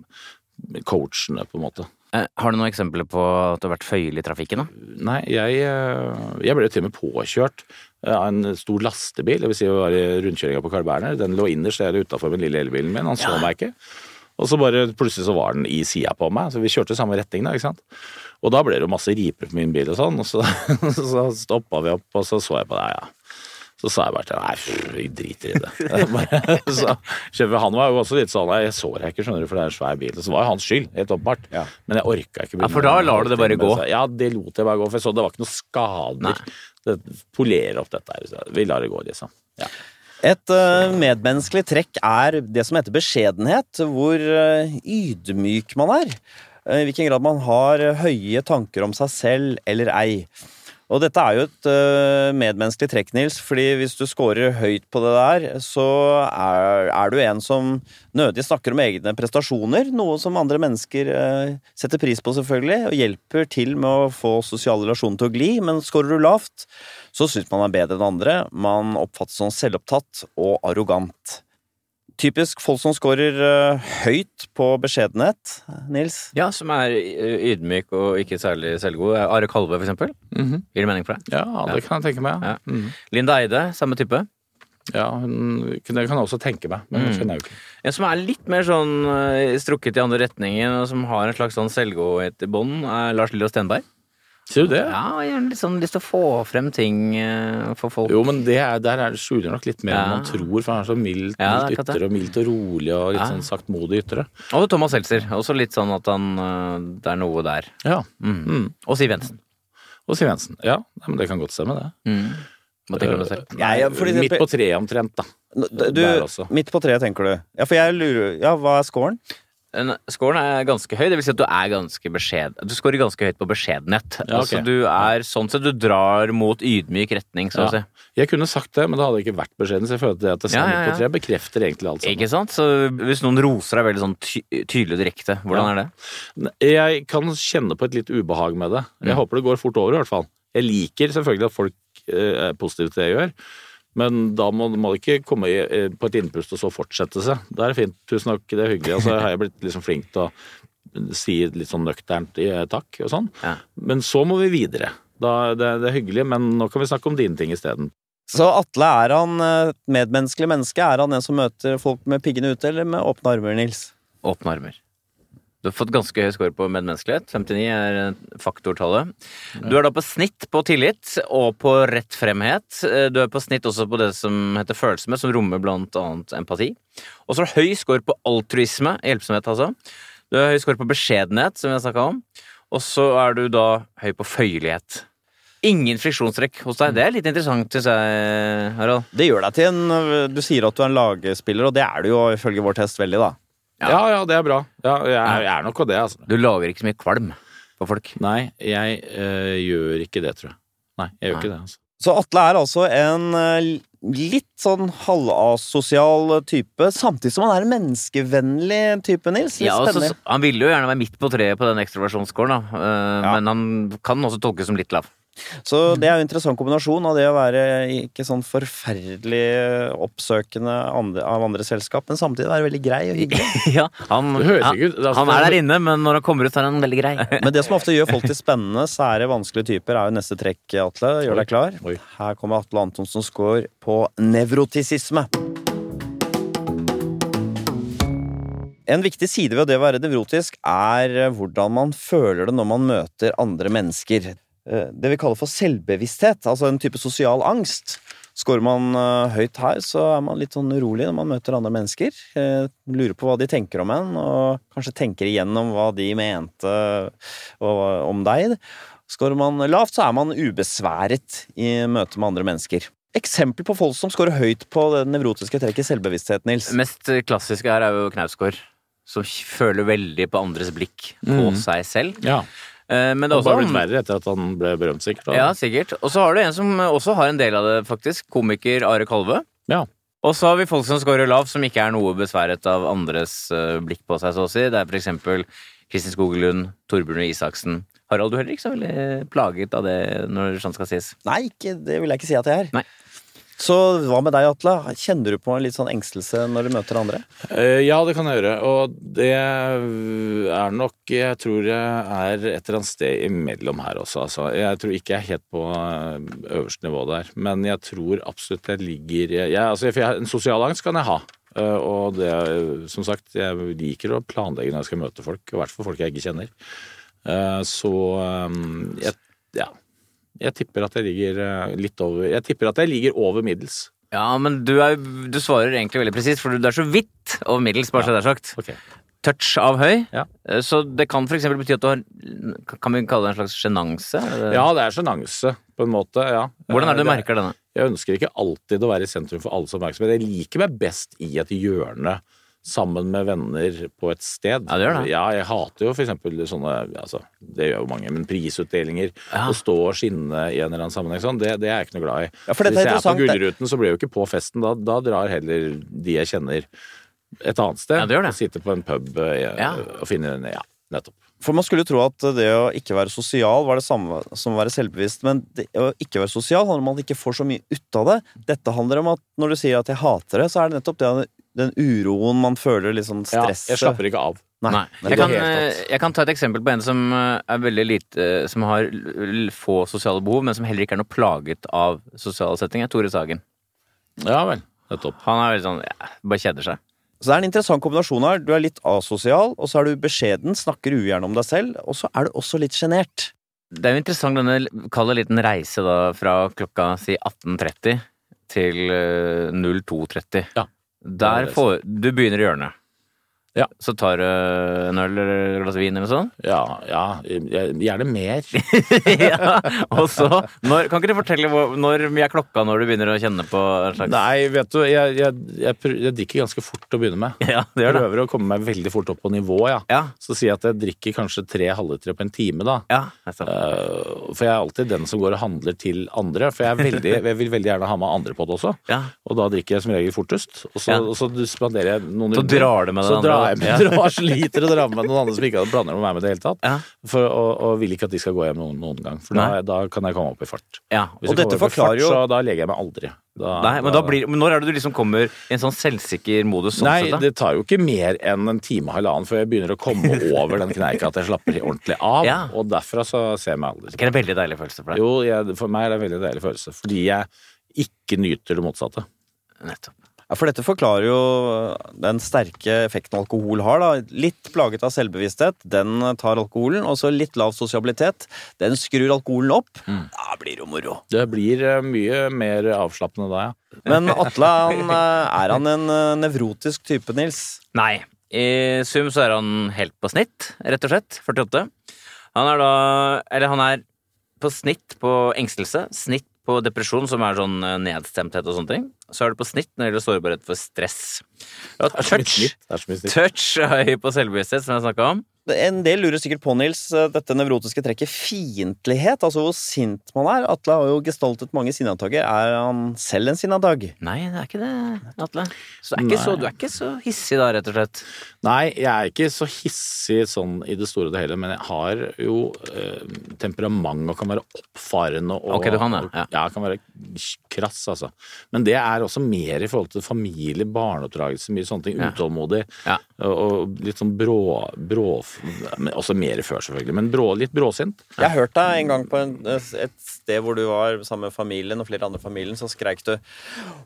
Speaker 3: coachende, på en måte.
Speaker 2: Eh, Har du noen eksempler på at du har vært føyelig i trafikken? da?
Speaker 3: Nei, jeg, øh, jeg ble til og med påkjørt av en stor lastebil. Det vil si, jeg var i rundkjøringa på Carl Berner. Den lå innerst der utafor den lille elbilen min. Han så meg ikke. Og så bare plutselig så var den i sida på meg, så vi kjørte i samme retning da, ikke sant. Og da ble det jo masse riper på min bil og sånn, og så, så stoppa vi opp, og så så jeg på det, ja. Så sa jeg bare til ham nei, vi driter i det. Så, kjøper- han var jo også litt sånn nei, jeg så deg ikke, skjønner du, for det er en svær bil. Så var jo hans skyld, helt åpenbart.
Speaker 1: Ja.
Speaker 3: Men jeg orka ikke.
Speaker 2: Ja, for da lar du det bare gå?
Speaker 3: Ja, det lot jeg bare gå, for jeg så det var ikke noe skader. Det polerer opp dette her. så Vi lar det gå, liksom. Ja.
Speaker 1: Et eh, medmenneskelig trekk er det som heter beskjedenhet, hvor eh, ydmyk man er. Eh, I hvilken grad man har eh, høye tanker om seg selv eller ei. Og dette er jo et eh, medmenneskelig trekk, Nils, fordi hvis du scorer høyt på det der, så er, er du en som nødig snakker om egne prestasjoner, noe som andre mennesker setter pris på, selvfølgelig, og hjelper til med å få sosiale relasjoner til å gli, men scorer du lavt, så syns man er bedre enn andre. Man oppfattes som selvopptatt og arrogant. Typisk folk som scorer eh, høyt på beskjedenhet, Nils.
Speaker 2: Ja, som er eh, ydmyk og ikke særlig selvgod. Are Kalve, for eksempel.
Speaker 3: Mhm.
Speaker 2: Gir det mening for deg?
Speaker 3: ja, det kan jeg tenke meg.
Speaker 2: Ja.
Speaker 3: Ja, -hmm.
Speaker 2: Linda Eide, samme type.
Speaker 3: ja hun, det kan jeg også tenke meg, men
Speaker 2: Mm.
Speaker 3: det kjenner jeg jo ikke.
Speaker 2: En som er litt mer sånn eh, strukket i andre retningen, og som har en slags sånn selvgodhet i bånn, er Lars Lillo Stenberg.
Speaker 3: Sier du det?
Speaker 2: Ja, jeg har litt sånn lyst til å få frem ting eh, for folk.
Speaker 3: Jo, men det er, der er det skjuler nok litt mer enn man tror, for han er så mildt,
Speaker 2: Ja,
Speaker 3: mildt ytre og mildt og rolig og litt
Speaker 2: Ja.
Speaker 3: sånn saktmodig ytre.
Speaker 2: Og Thomas Seltzer. Også litt sånn at han eh, Det er noe der.
Speaker 3: Ja.
Speaker 2: Mm.
Speaker 3: Mm.
Speaker 2: Og Siv Jensen.
Speaker 3: Og Siv Jensen. Ja, nei, men det kan godt stemme, det.
Speaker 2: Mm. Hva tenker du selv?
Speaker 1: Ja, ja, for
Speaker 3: Midt på treet omtrent, da.
Speaker 1: Du, midt på treet, tenker du. Ja, for jeg lurer Ja, hva er scoren?
Speaker 2: En- Scoren er ganske høy, det vil si at du er ganske beskjeden. Du scorer ganske høyt på beskjedenhet.
Speaker 3: Ja, okay.
Speaker 2: Altså du er sånn sett du drar mot ydmyk retning, så å si.
Speaker 3: Jeg kunne sagt det, men det hadde ikke vært beskjeden, så jeg følte at det at det
Speaker 2: Ja,
Speaker 3: på tre bekrefter egentlig alt sammen.
Speaker 2: Ikke sant? Så hvis noen roser deg veldig sånn ty tydelig og direkte, hvordan er det?
Speaker 3: Jeg kan kjenne på et litt ubehag med det. Jeg
Speaker 2: Mm.
Speaker 3: håper det går fort over, i hvert fall. Jeg liker selvfølgelig at folk eh, er positive til det jeg gjør, men da må, må det ikke komme i, på et innpust og så fortsette seg. Det er fint. Tusen takk, det er hyggelig. Og så har jeg blitt liksom flink til å si litt sånn nøkternt eh, takk og sånn.
Speaker 2: Ja.
Speaker 3: Men så må vi videre. Da, det, det er hyggelig, men nå kan vi snakke om dine ting isteden.
Speaker 1: Så Atle, er han eh, et medmenneskelig menneske? Er han en som møter folk med piggene ute, eller med åpne armer, Nils?
Speaker 2: Åpne armer. Du har fått ganske høy score på medmenneskelighet. 59 er faktortallet. Du er da på snitt på tillit og på rettfremhet. fremhet. Du er på snitt også på det som heter følsomhet, som rommer blant annet empati. Og så har du høy score på altruisme, hjelpsomhet altså. Du har høy score på beskjedenhet, som vi har snakka om. Og så er du da høy på føyelighet. Ingen friksjonstrekk hos deg. Det er litt interessant, syns jeg, Harald.
Speaker 1: Det gjør deg til en Du sier at du er en lagspiller, og det er du jo ifølge vår test veldig, da.
Speaker 2: Ja.
Speaker 3: Ja, ja, det er bra. Ja, jeg, er- jeg er nok av det, altså.
Speaker 2: Du lager ikke så mye kvalm på folk.
Speaker 3: Nei, jeg øh, gjør ikke det, tror jeg. Nei, jeg gjør
Speaker 2: Nei.
Speaker 3: ikke det, altså.
Speaker 1: Så Atle er altså en eh, litt sånn halvasosial type, samtidig som han er en menneskevennlig type, Nils. Litt
Speaker 2: Ja, altså,
Speaker 1: spennende.
Speaker 2: han ville jo gjerne være midt på treet på den ekstroversjonsscoren, da. Eh,
Speaker 1: Ja.
Speaker 2: Men han kan også tolkes som litt lav.
Speaker 1: Så det er jo en interessant kombinasjon av det å være ikke sånn forferdelig oppsøkende andre, av andre selskap, men samtidig være veldig grei og hyggelig.
Speaker 2: ja, han, han, han er der inne, men når han kommer ut, er han veldig grei.
Speaker 1: Men det som ofte gjør folk til spennende, sære, vanskelige typer, er jo neste trekk, Atle. Gjør deg klar. Her kommer Atle Antonsen Skaar på nevrotisisme. En viktig side ved det å være nevrotisk er eh, hvordan man føler det når man møter andre mennesker. Eh, Det vi kaller for selvbevissthet, altså en type sosial angst. Skårer man eh, høyt her, så er man litt sånn urolig når man møter andre mennesker. Eh, Lurer på hva de tenker om en, og kanskje tenker igjennom hva de mente om deg. Skårer man lavt, så er man ubesværet i møte med andre mennesker. Eksempel på folk som scorer høyt på det nevrotiske trekket selvbevissthet, Nils.
Speaker 2: Mest klassiske her er jo Knausgård, som føler veldig på andres blikk på
Speaker 3: Mm.
Speaker 2: seg selv.
Speaker 3: Ja.
Speaker 2: Eh, Men det
Speaker 3: Det
Speaker 2: er
Speaker 3: også, han
Speaker 2: har
Speaker 3: blitt verre etter at han ble berømt, sikkert. da.
Speaker 2: Ja, sikkert. Og så har du en som også har en del av det, faktisk. Komiker Are Kalve.
Speaker 3: Ja.
Speaker 2: Og så har vi folk som scorer lav, som ikke er noe besværet av andres eh, blikk på seg, så å si. Det er for eksempel Kristin Skogelund, Torbjørn Isaksen. Harald, du er heller ikke så veldig plaget av det når sånn skal sies.
Speaker 1: Nei, ikke, det vil jeg ikke si at jeg er.
Speaker 2: Nei.
Speaker 1: Så hva med deg, Atle? Kjenner du på en litt sånn engstelse når du møter andre?
Speaker 3: Eh, ja, det kan jeg gjøre. Og det er nok Jeg tror jeg er et eller annet sted imellom her også, altså. Jeg tror ikke jeg er helt på eh, øverste nivå der. Men jeg tror absolutt jeg ligger jeg, altså, En sosial angst kan jeg ha. Eh, og det, som sagt, jeg liker å planlegge når jeg skal møte folk, i hvert fall folk jeg ikke kjenner. Så jeg, ja. Jeg tipper at jeg ligger eh, litt over Jeg tipper at jeg ligger over middels.
Speaker 2: Ja, men du, er, du svarer egentlig veldig presist, for du er så vidt over middels, bare så det er sagt.
Speaker 3: Okay.
Speaker 2: Touch av høy.
Speaker 3: Ja.
Speaker 2: Eh, Så det kan eksempel bety at du har Kan vi kalle det en slags sjenanse?
Speaker 3: Ja, det er sjenanse, på en måte. ja.
Speaker 2: Hvordan er det du
Speaker 3: Eh,
Speaker 2: merker denne?
Speaker 3: Jeg ønsker ikke alltid å være i sentrum for alles oppmerksomhet. Jeg liker meg best i et hjørne sammen med venner på et sted.
Speaker 2: Ja, det gjør det.
Speaker 3: Ja, jeg hater jo for eksempel sånne altså, Det gjør jo mange, men prisutdelinger.
Speaker 2: Ja.
Speaker 3: Å stå og skinne i en eller annen sammenheng sånn, det, det er jeg ikke noe glad i.
Speaker 1: Ja,
Speaker 3: Hvis jeg er på. Gullruten, så blir jeg jo ikke på festen. Da, da drar heller de jeg kjenner et annet sted.
Speaker 2: Ja, det gjør det.
Speaker 3: Sitter på en pub jeg,
Speaker 2: Ja.
Speaker 3: og finner en Ja, nettopp.
Speaker 1: For man skulle jo tro at det å ikke være sosial var det samme som å være selvbevisst, men det å ikke være sosial handler om at man ikke får så mye ut av det. Dette handler om at når du sier at jeg hater det, så er det nettopp det, den uroen man føler, litt sånn
Speaker 3: Ja, jeg slapper ikke av.
Speaker 1: Nei.
Speaker 2: Nei. Jeg kan, eh, jeg kan ta et eksempel på en som eh, er veldig lite Som har få sosiale behov, men som heller ikke er noe plaget av sosiale settinger. Tore Sagen.
Speaker 3: Ja vel. Nettopp.
Speaker 2: Han er veldig sånn ja, Bare kjeder seg.
Speaker 1: Så det er en interessant kombinasjon her. Du er litt asosial, og så er du beskjeden, snakker ugjerne om deg selv, og så er du også litt sjenert.
Speaker 2: Det er jo interessant denne kall det liten reise da fra klokka si 18.30 til eh, 02.30.
Speaker 3: Ja.
Speaker 2: Der får Du begynner i hjørnet.
Speaker 3: Ja.
Speaker 2: Så tar du en øl eller et glass vin eller noe sånt.
Speaker 3: Ja, ja, gjerne mer.
Speaker 2: ja, og så når, Kan ikke du fortelle hvor, når mye er klokka når du begynner å kjenne på en slags
Speaker 3: Nei, vet du, jeg, jeg, jeg, jeg drikker ganske fort å begynne med.
Speaker 2: Ja, det
Speaker 3: Jeg
Speaker 2: gjør det.
Speaker 3: prøver å komme meg veldig fort opp på nivå, ja.
Speaker 2: Ja,
Speaker 3: Så jeg at jeg drikker kanskje tre halvlitere på en time, da.
Speaker 2: ja. nettopp.
Speaker 3: uh, For jeg er alltid den som går og handler til andre. For jeg, er veldig, jeg vil veldig gjerne ha med andre på det også.
Speaker 2: ja.
Speaker 3: Og da drikker jeg som regel fortest. Og så,
Speaker 2: Ja.
Speaker 3: og så spanderer jeg noen
Speaker 2: Så drar du med
Speaker 3: deg
Speaker 2: andre.
Speaker 3: Jeg med,
Speaker 2: Ja.
Speaker 3: drar, sliter å dra med noen andre som ikke hadde planer om å være med i det hele tatt.
Speaker 2: Ja.
Speaker 3: For, og, og vil ikke at de skal gå hjem noen, noen gang. For da, da kan jeg komme opp i fart.
Speaker 2: ja.
Speaker 3: Hvis
Speaker 1: Og
Speaker 3: jeg
Speaker 1: dette forklarer jo-
Speaker 3: da legger jeg meg aldri. Da,
Speaker 2: Nei, men da blir, men når er det du liksom kommer i en sånn selvsikker modus? Sånn
Speaker 3: Nei,
Speaker 2: sett,
Speaker 3: det tar jo ikke mer enn en time og halvannen før jeg begynner å komme over den kneika at jeg slapper ordentlig av.
Speaker 2: Ja.
Speaker 3: Og derfra så ser jeg meg aldri.
Speaker 2: Det er en veldig deilig følelse for deg.
Speaker 3: Jo, jeg, for meg er det en veldig deilig følelse. Fordi jeg ikke nyter det motsatte.
Speaker 2: Nettopp.
Speaker 1: Ja, For dette forklarer jo den sterke effekten alkohol har. da. Litt plaget av selvbevissthet, den tar alkoholen. Og så litt lav sosialitet, den skrur alkoholen opp. Da blir det jo moro.
Speaker 3: Det blir eh, mye mer avslappende da, ja.
Speaker 1: Men Atle, han, eh, er han en eh, nevrotisk type, Nils?
Speaker 2: Nei. I sum så er han helt på snitt, rett og slett. 48. Han er da Eller han er på snitt på engstelse, snitt på depresjon, som er sånn eh, nedstemthet og sånne ting. Så er det på snitt når det gjelder sårbarhet for stress. Og touch, touch er høy på selvbevissthet, som jeg snakka om.
Speaker 1: En del lurer sikkert på, Nils, dette nevrotiske trekket fiendtlighet. Altså hvor sint man er. Atle har jo gestaltet mange sinnataker. Er han selv en sinneantag?
Speaker 2: Nei, det er ikke det, Atle. Så er ikke, så, du er ikke så hissig da, rett og slett.
Speaker 3: Nei, jeg er ikke så hissig sånn i det store og det hele, men jeg har jo eh, temperament og kan være oppfarende og
Speaker 2: Ok, du kan det, Ja.
Speaker 3: ja. kan være krass, altså. Men det er også mer i forhold til familie, barneoppdragelse, mye sånne ting. Utålmodig.
Speaker 2: Ja.
Speaker 3: Og, og litt sånn brå, brå Også mer før, selvfølgelig, men brå, litt bråsint.
Speaker 1: Jeg har hørt deg en gang på en, et sted hvor du var sammen med familien og flere andre familien, så skreik du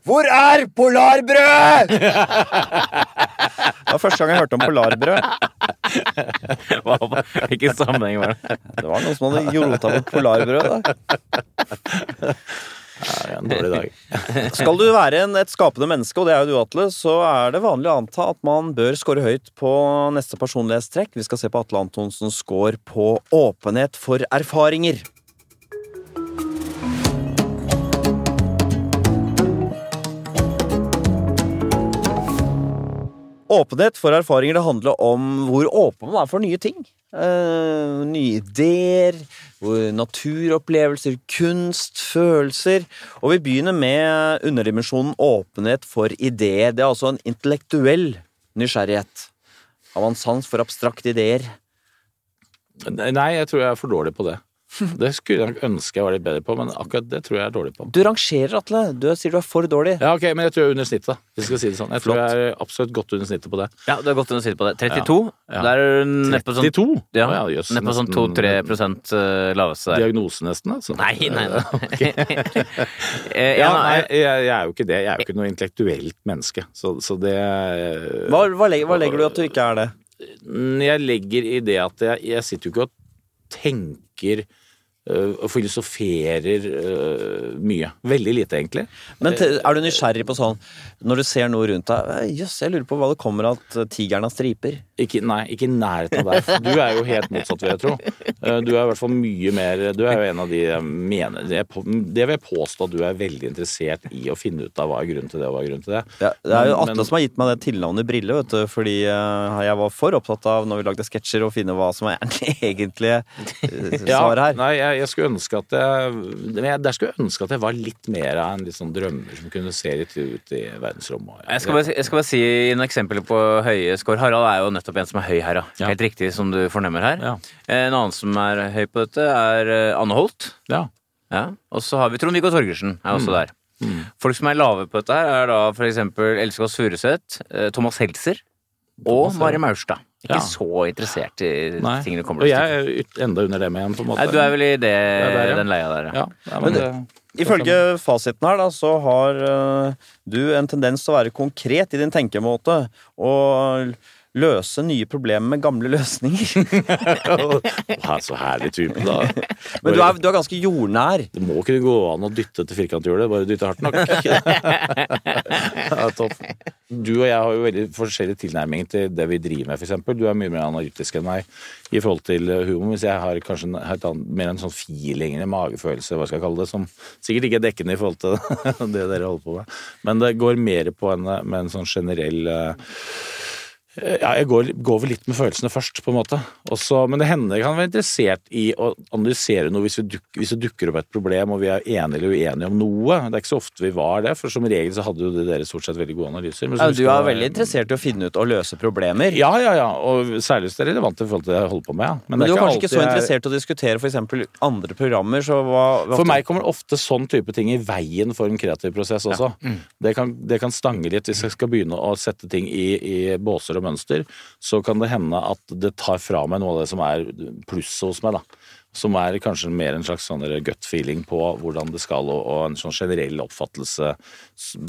Speaker 1: 'Hvor er polarbrød?' det var første gang jeg hørte om polarbrød.
Speaker 2: Hvilken sammenheng var det?
Speaker 1: Det var noen som hadde rota bort polarbrød. Da.
Speaker 3: Ja, en dårlig dag.
Speaker 1: Skal du være en, et skapende menneske, og det er jo du, Atle, så er det vanlig å anta at man bør score høyt på neste personlighetstrekk. Vi skal se på Atle Antonsens score på åpenhet for erfaringer. Åpenhet for erfaringer det handler om hvor åpen man er for nye ting. Uh, nye ideer, naturopplevelser, kunst, følelser. Og vi begynner med underdimensjonen åpenhet for ideer. Det er altså en intellektuell nysgjerrighet. Har man sans for abstrakte ideer?
Speaker 3: Nei, jeg tror jeg er for dårlig på det. Det skulle jeg ønske jeg var litt bedre på, men akkurat det tror jeg er dårlig på.
Speaker 1: Du rangerer, Atle. Du sier du er for dårlig.
Speaker 3: Ja, ok, Men jeg tror jeg er under snittet, da. Hvis jeg skal si det sånn. Jeg tror jeg er absolutt godt under snittet på det.
Speaker 2: Ja, du er godt under snittet på det. 32.
Speaker 3: Ja.
Speaker 2: Det er neppe sånn
Speaker 3: 32?
Speaker 2: Ja,
Speaker 3: ja, jøss,
Speaker 2: Neppe sånn 2-3 prosent eh, laveste der.
Speaker 3: Diagnose nesten, altså.
Speaker 2: Nei, nei, nei. Okay.
Speaker 3: Ja,
Speaker 2: ja,
Speaker 3: nei, jeg, jeg er jo ikke det. Jeg er jo ikke noe intellektuelt menneske. Så, så det
Speaker 1: Hva, hva, legger, hva legger du i at du ikke er det?
Speaker 3: Jeg legger i det at jeg, jeg sitter jo ikke og tenker og filosoferer øh, mye. Veldig lite, egentlig.
Speaker 1: Men er du nysgjerrig på sånn Når du ser noe rundt deg Jøss, Jøss, jeg lurer på hva det kommer at eh, tigeren har striper.
Speaker 3: Ikke, nei, ikke i nærheten av deg. Du er jo helt motsatt, vil jeg tro. Eh, Du er i hvert fall mye mer Du er jo en av de jeg mener Det, det vil jeg påstå at du er veldig interessert i å finne ut av hva er grunnen til det, og hva er grunnen til det.
Speaker 1: Ja, det er jo Atle
Speaker 3: men-
Speaker 1: som har gitt meg det tilnavnet Brille, vet du, fordi eh, jeg var for opptatt av når vi lagde sketsjer, å finne hva som er det egentlige eh, svaret her.
Speaker 3: Nei, jeg, jeg skulle ønske at jeg, jeg Der skulle ønske at jeg var litt mer av en litt sånn drømmer som kunne se litt ut i verdensrommet.
Speaker 2: Jeg skal, bare, jeg skal bare si noen eksempler på høye score. Harald er jo nettopp en som er høy her, ja. Helt riktig som du fornemmer her.
Speaker 3: Ja.
Speaker 2: En annen som er høy på dette, er eh, Anne Holt.
Speaker 3: Ja.
Speaker 2: Ja. Og så har vi Trond-Viggo Torgersen, er også der.
Speaker 3: Mm.
Speaker 2: Folk som er lave på dette her, er da for eksempel Else Kåss Furuseth, eh, Thomas Helser og. Mari Maurstad. Ikke
Speaker 3: Ja.
Speaker 2: så interessert i
Speaker 3: Nei.
Speaker 2: tingene kommer til.
Speaker 3: Og
Speaker 2: jeg
Speaker 3: er yt- enda under det med igjen, på en måte.
Speaker 2: Nei, du er vel i det,
Speaker 3: det der, ja.
Speaker 2: den leia der, ja.
Speaker 3: Ja, ja
Speaker 1: Men
Speaker 3: men det,
Speaker 1: Ifølge fasiten her, da, så har uh, du en tendens til å være konkret i din tenkemåte og løse nye problemer med gamle løsninger.
Speaker 3: Å, Så herlig type, da.
Speaker 1: Men du er, du er ganske jordnær.
Speaker 3: Det må kunne gå an å dytte til firkanthjulet, bare dytte hardt nok. ja, topp. Du og jeg har jo veldig forskjellige tilnærminger til det vi driver med, f.eks. Du er mye mer analytisk enn meg i forhold til humor, hvis jeg har kanskje en, annen, mer en sånn feeling, magefølelse, hva skal jeg kalle det, som sikkert ikke er dekkende i forhold til det dere holder på med. Men det går mer på en, med en sånn generell eh, ja, jeg går, går vel litt med følelsene først, på en måte. Også, men det hender jeg kan være interessert i å analysere noe hvis, vi duk, hvis det dukker opp et problem og vi er enige eller uenige om noe. Det er ikke så ofte vi var det, for som regel så hadde jo dere stort sett veldig gode analyser. Men så
Speaker 1: Ja, du er veldig interessert i å finne ut og løse problemer.
Speaker 3: Ja, ja, ja. Og særlig hvis det er relevant i forhold til det jeg holder på med. Ja.
Speaker 1: Men
Speaker 3: det
Speaker 1: du er kanskje ikke så interessert i å diskutere f.eks. andre programmer, så hva, hva
Speaker 3: For meg kommer ofte sånn type ting i veien for en kreativ prosess også. Det, kan, det kan stange litt hvis jeg skal begynne å sette ting i, i båser og mønster. Så kan det hende at det tar fra meg noe av det som er plusset hos meg. da. Som er kanskje mer en slags sånn gut feeling på hvordan det skal, og, en sånn generell oppfattelse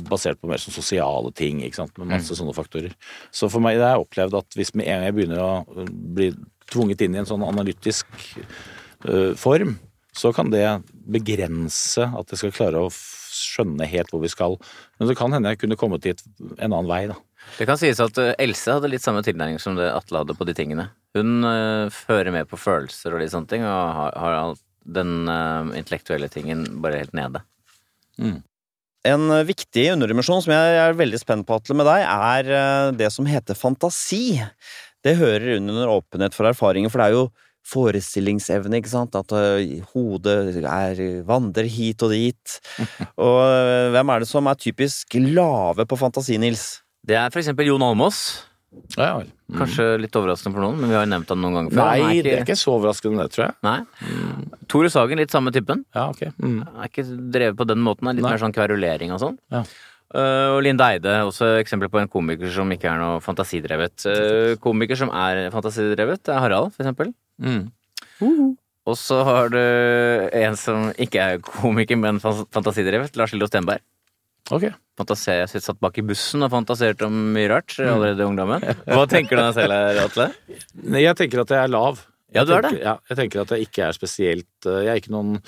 Speaker 3: basert på mer sånn sosiale ting. ikke sant, Med masse sånne faktorer. Så for meg det har jeg opplevd at hvis med en gang jeg begynner å bli tvunget inn i en sånn analytisk uh, form, så kan det begrense at jeg skal klare å skjønne helt hvor vi skal. Men det kan hende jeg kunne kommet dit en annen vei, da.
Speaker 2: Det kan sies at eh, Else hadde litt samme tilnærming som det Atle hadde på de tingene. Hun uh, fører med på følelser og litt sånne ting, og har, har alt den uh, intellektuelle tingen bare helt nede.
Speaker 1: En eh, viktig underdimensjon som jeg er veldig spent på, Atle, med deg, er det som heter fantasi. Det hører under åpenhet for erfaringer, for det er jo forestillingsevne, ikke sant? At hodet er, vandrer hit og dit. Og hvem er det som er typisk lave på fantasi, Nils?
Speaker 2: Det er eksempel Jon Almås.
Speaker 3: Ja, vel. Mm.
Speaker 2: Kanskje litt overraskende for noen, men vi har jo nevnt han noen ganger før.
Speaker 3: Nei, det er ikke så overraskende, det, tror jeg.
Speaker 2: Nei. Tore Sagen, litt samme typen.
Speaker 3: Ja, ok. Mm.
Speaker 2: Er ikke drevet på den måten, litt
Speaker 3: Nei.
Speaker 2: mer sånn kverulering og sånn.
Speaker 3: Ja.
Speaker 2: Uh, og Linde Eide, også eksempel på en komiker som ikke er noe fantasidrevet. Uh, komiker som er fantasidrevet, er Harald, for eksempel.
Speaker 3: Mm.
Speaker 2: Og så har du en som ikke er komiker, men fantasidrevet, Lars Lillo Stenberg.
Speaker 3: Ok.
Speaker 2: Fantaser, jeg satt bak i bussen og fantaserte om mye rart allerede i ungdommen. Hva tenker du deg selv her, Atle?
Speaker 3: Jeg tenker at jeg er lav.
Speaker 2: Ja, du er det.
Speaker 3: Ja, jeg tenker at jeg ikke er spesielt eh, Jeg er ikke noen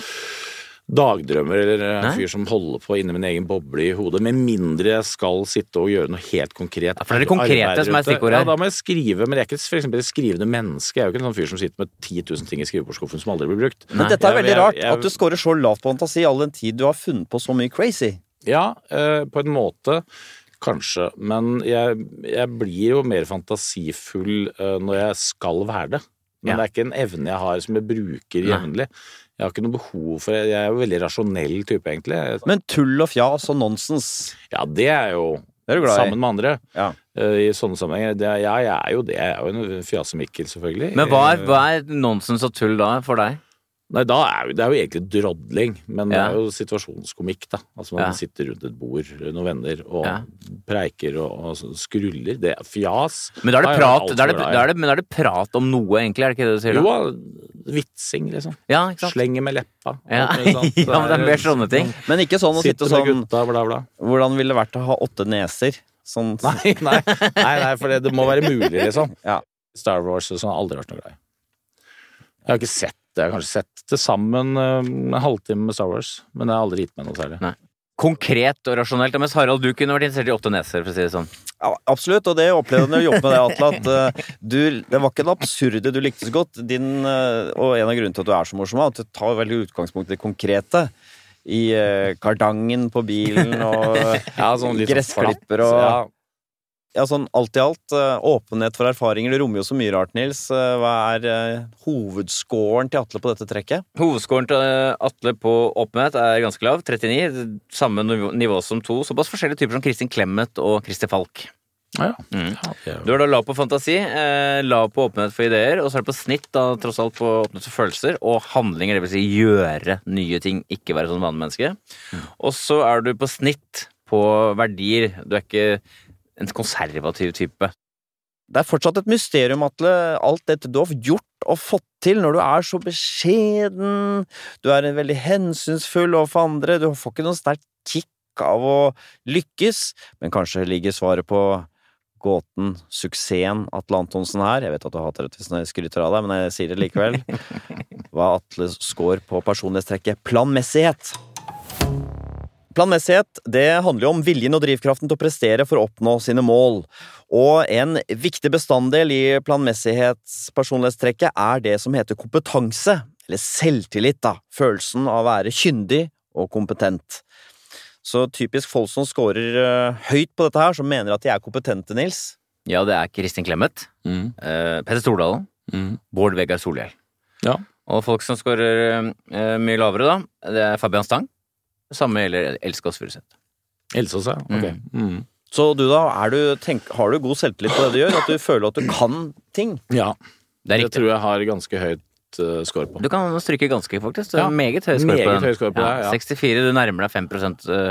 Speaker 3: dagdrømmer eller en
Speaker 2: Nei?
Speaker 3: fyr som holder på inni min egen boble i hodet, med mindre jeg skal sitte og gjøre noe helt konkret.
Speaker 2: Ja, for det er det konkrete som er stikkordet her.
Speaker 3: Ja, da må jeg skrive, men jeg er ikke for eksempel et skrivende menneske. Jeg er jo ikke en sånn fyr som sitter med 10 000 ting i skrivebordsskuffen som aldri blir brukt.
Speaker 1: Men dette er veldig
Speaker 3: jeg-
Speaker 1: rart,
Speaker 3: jeg-
Speaker 1: at du scorer så lavt på fantasi all den tid du har funnet på så mye crazy.
Speaker 3: Ja, eh, på en måte. Kanskje. Men jeg, jeg blir jo mer fantasifull eh, når jeg skal være det. Men
Speaker 2: Ja.
Speaker 3: det er ikke en evne jeg har som jeg bruker jevnlig. Jeg har ikke noe behov for det. Jeg er jo veldig rasjonell type, egentlig.
Speaker 1: Men tull og fjas og nonsens,
Speaker 3: Ja, det er jo
Speaker 1: det er du glad i.
Speaker 3: sammen med andre.
Speaker 1: Ja.
Speaker 3: eh, I sånne sammenhenger. Det, er- ja, jeg er jo det. Jeg er jo en fjasemikkel, selvfølgelig.
Speaker 2: Men hva er, hva er nonsens og tull da, for deg?
Speaker 3: Nei, da er jo, det er jo egentlig drodling, men det er jo situasjonskomikk, da. Altså man
Speaker 2: Ja.
Speaker 3: sitter rundt et bord, noen venner, og
Speaker 2: Ja.
Speaker 3: preiker og, og skruller. Det er fjas.
Speaker 2: Men da er det
Speaker 3: Da
Speaker 2: prat, da er det, da er det, men da er det prat om noe, egentlig, er det ikke det du sier?
Speaker 3: Jo, vitsing, liksom.
Speaker 2: Ja, ikke sant?
Speaker 3: Slenger med leppa.
Speaker 2: Ja. ja, men det er mer sånne ting.
Speaker 1: Men ikke sånn å sitte sånn
Speaker 3: gutta, bla, bla.
Speaker 1: Hvordan ville det vært å ha åtte neser? Sånn
Speaker 3: Nei, nei, nei, nei for det, det må være mulig, liksom.
Speaker 1: Ja.
Speaker 3: Star Wars og sånn har aldri vært noe glad i. Jeg har ikke sett. Jeg har kanskje sett til sammen eh, en halvtime med Star Wars, men det har aldri gitt meg noe særlig.
Speaker 2: Nei. Konkret og rasjonelt. Mens Harald, du kunne vært interessert i åtte neser, for å si det sånn.
Speaker 1: Ja, absolutt, og det opplevde jeg når jeg jobbet med deg, Atle. At eh, du, det var ikke det absurde du likte så godt. Din, eh, og en av grunnene til at du er så morsom, er at du tar veldig utgangspunkt i det konkrete. I kardangen på bilen og
Speaker 3: Ja, sånn sånn
Speaker 1: gressklipper og
Speaker 3: ja.
Speaker 1: Ja, sånn alt i alt. eh, åpenhet for erfaringer. Det rommer jo så mye rart, Nils. Eh, hva er uh, hovedscoren til Atle på dette trekket?
Speaker 2: Hovedskåren til eh, Atle på åpenhet er ganske lav, 39. Samme nivå- som to såpass forskjellige typer som Kristin Clemet og Christer Falk.
Speaker 3: Ja, ja.
Speaker 2: Mm. Du er da lav på fantasi, eh, lav på åpenhet for ideer, og så er det på snitt da tross alt på åpenhet for følelser og handlinger, det vil si gjøre nye ting, ikke være sånn vanemenneske. Og så er du på snitt på verdier. Du er ikke en konservativ type.
Speaker 1: Det er fortsatt et mysterium, Atle, alt dette du har gjort og fått til når du er så beskjeden. Du er en veldig hensynsfull overfor andre. Du får ikke noe sterkt kick av å lykkes, men kanskje ligger svaret på gåten, suksessen, Atle Antonsen her. Jeg vet at du hater det hvis jeg skryter av deg, men jeg sier det likevel. Hva Atle score på personlighetstrekket planmessighet? Planmessighet det handler jo om viljen og drivkraften til å prestere for å oppnå sine mål. Og en viktig bestanddel i planmessighetspersonlighetstrekket er det som heter kompetanse, eller selvtillit, da. Følelsen av å være kyndig og kompetent. Så typisk folk som scorer eh, høyt på dette her, som mener at de er kompetente, Nils.
Speaker 2: Ja, det er Kristin Clemet,
Speaker 3: Mm.
Speaker 2: eh, Petter Stordalen,
Speaker 3: Mm.
Speaker 2: Bård Vegar Solhjell.
Speaker 3: Ja.
Speaker 2: Og folk som scorer eh, mye lavere, da, det er Fabian Stang. Samme gjelder Else Kåss Furuseth.
Speaker 3: Oss, ja. Ok. Mm.
Speaker 1: Så du da, er du, tenk, har du god selvtillit på det du gjør? At du føler at du kan ting?
Speaker 3: Ja,
Speaker 2: Det er
Speaker 3: det
Speaker 2: riktig.
Speaker 3: tror jeg har ganske høyt uh, score på.
Speaker 2: Du kan stryke ganske, faktisk. Du
Speaker 3: Ja,
Speaker 2: har meget høy score
Speaker 3: meget
Speaker 2: på den.
Speaker 3: høy score på det, ja.
Speaker 2: 64, du nærmer deg 5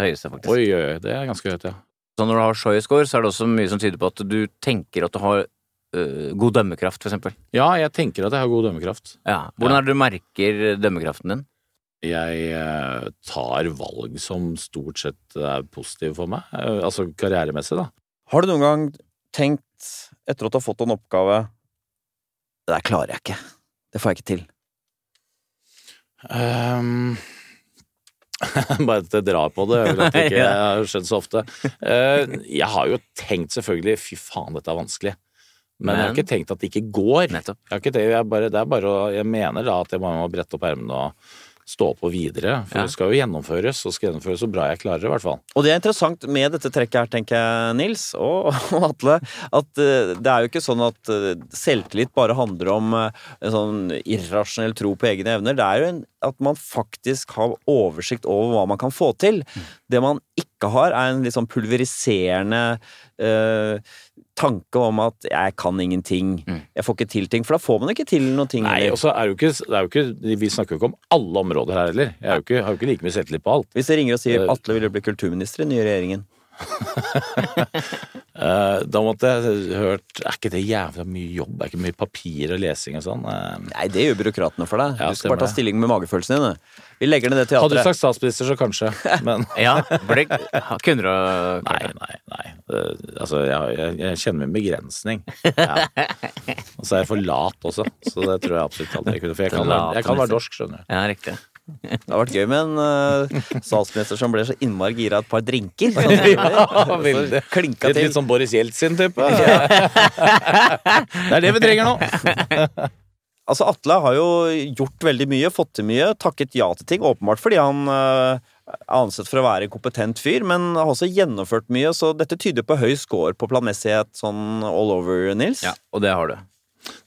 Speaker 2: høyeste, faktisk.
Speaker 3: Oi, oi, oi, det er ganske høyt, ja.
Speaker 2: Så når du har så høy score, så er det også mye som tyder på at du tenker at du har uh, god dømmekraft, for eksempel.
Speaker 3: Ja, jeg tenker at jeg har god dømmekraft.
Speaker 2: Ja. Hvordan er det du merker dømmekraften din?
Speaker 3: Jeg eh, tar valg som stort sett er positive for meg. Eh, altså karrieremessig, da.
Speaker 1: Har du noen gang tenkt, etter at du har fått en oppgave Det der klarer jeg ikke. Det får jeg ikke til.
Speaker 3: Um, Bare at jeg drar på det, eller at det ikke har skjedd så ofte. Eh, Jeg har jo tenkt selvfølgelig fy faen, dette er vanskelig. Men, jeg har ikke tenkt at det ikke går.
Speaker 2: Nettopp.
Speaker 3: Jeg, har ikke tenkt, jeg, bare, det er bare å, jeg mener da at jeg bare må brette opp ermene og stå på videre. For
Speaker 2: Ja.
Speaker 3: det skal jo gjennomføres, og skal gjennomføres så bra jeg klarer, i hvert fall.
Speaker 1: Og det er interessant med dette trekket her, tenker jeg, Nils og, og Atle, at eh, det er jo ikke sånn at eh, selvtillit bare handler om eh, en sånn irrasjonell tro på egne evner. Det er jo en, at man faktisk har oversikt over hva man kan få til. Det man ikke har, er en litt sånn pulveriserende eh, tanke om at 'jeg kan ingenting',
Speaker 2: Mm.
Speaker 1: 'jeg får ikke til ting'. For da får man ikke til noen ting.
Speaker 3: Nei, og så er det jo ikke, det er jo ikke Vi snakker jo ikke om alle områder her heller. Jeg er jo ikke, har jo ikke like mye selvtillit på alt.
Speaker 1: Hvis jeg ringer og sier
Speaker 3: Eh,
Speaker 1: 'Atle vil bli kulturminister i den nye regjeringen',
Speaker 3: da måtte jeg hørt Er ikke det jævla mye jobb? Er ikke mye papir og lesing og sånn? Eh,
Speaker 1: Nei, det gjør byråkratene for deg.
Speaker 3: Ja,
Speaker 1: du skal bare ta stilling med magefølelsen din. Vi legger ned det
Speaker 3: Hadde du sagt statsminister, så kanskje. Men
Speaker 2: Ja, det kunne du
Speaker 3: nei, nei, nei. Eh, altså, jeg, jeg, jeg kjenner min begrensning. Ja. Og så er jeg for lat også, så det tror jeg absolutt aldri jeg kunne. For jeg kan, være, jeg kan være dorsk, skjønner du.
Speaker 2: Ja, riktig.
Speaker 1: Det har vært gøy med en uh, statsminister som ble så innmari gira av et par drinker.
Speaker 3: Ja, veldig.
Speaker 1: Klinka til.
Speaker 3: litt sånn Boris Jeltsin-type. Det er det vi trenger nå.
Speaker 1: Altså, Atle har jo gjort veldig mye, fått til mye, takket ja til ting. Åpenbart fordi han uh, er ansett for å være en kompetent fyr, men har også gjennomført mye, så dette tyder på høy score på planmessighet sånn all over, Nils.
Speaker 2: Ja, og det har du.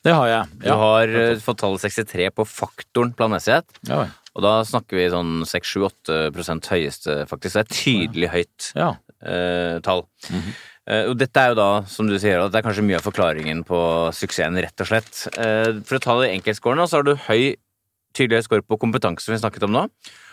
Speaker 3: Det har jeg.
Speaker 2: Du har uh, fått tallet 63 på faktoren planmessighet.
Speaker 3: Ja,
Speaker 2: Og da snakker vi sånn 6-7-8 høyeste, faktisk. Det er tydelig høyt
Speaker 3: ja.
Speaker 2: eh, tall. Eh, og dette er jo da, som du sier, at det er kanskje mye av forklaringen på suksessen, rett og slett. Eh, for å ta det enkeltskårene, så har du høy, tydelig høy score på kompetanse, som vi snakket om nå.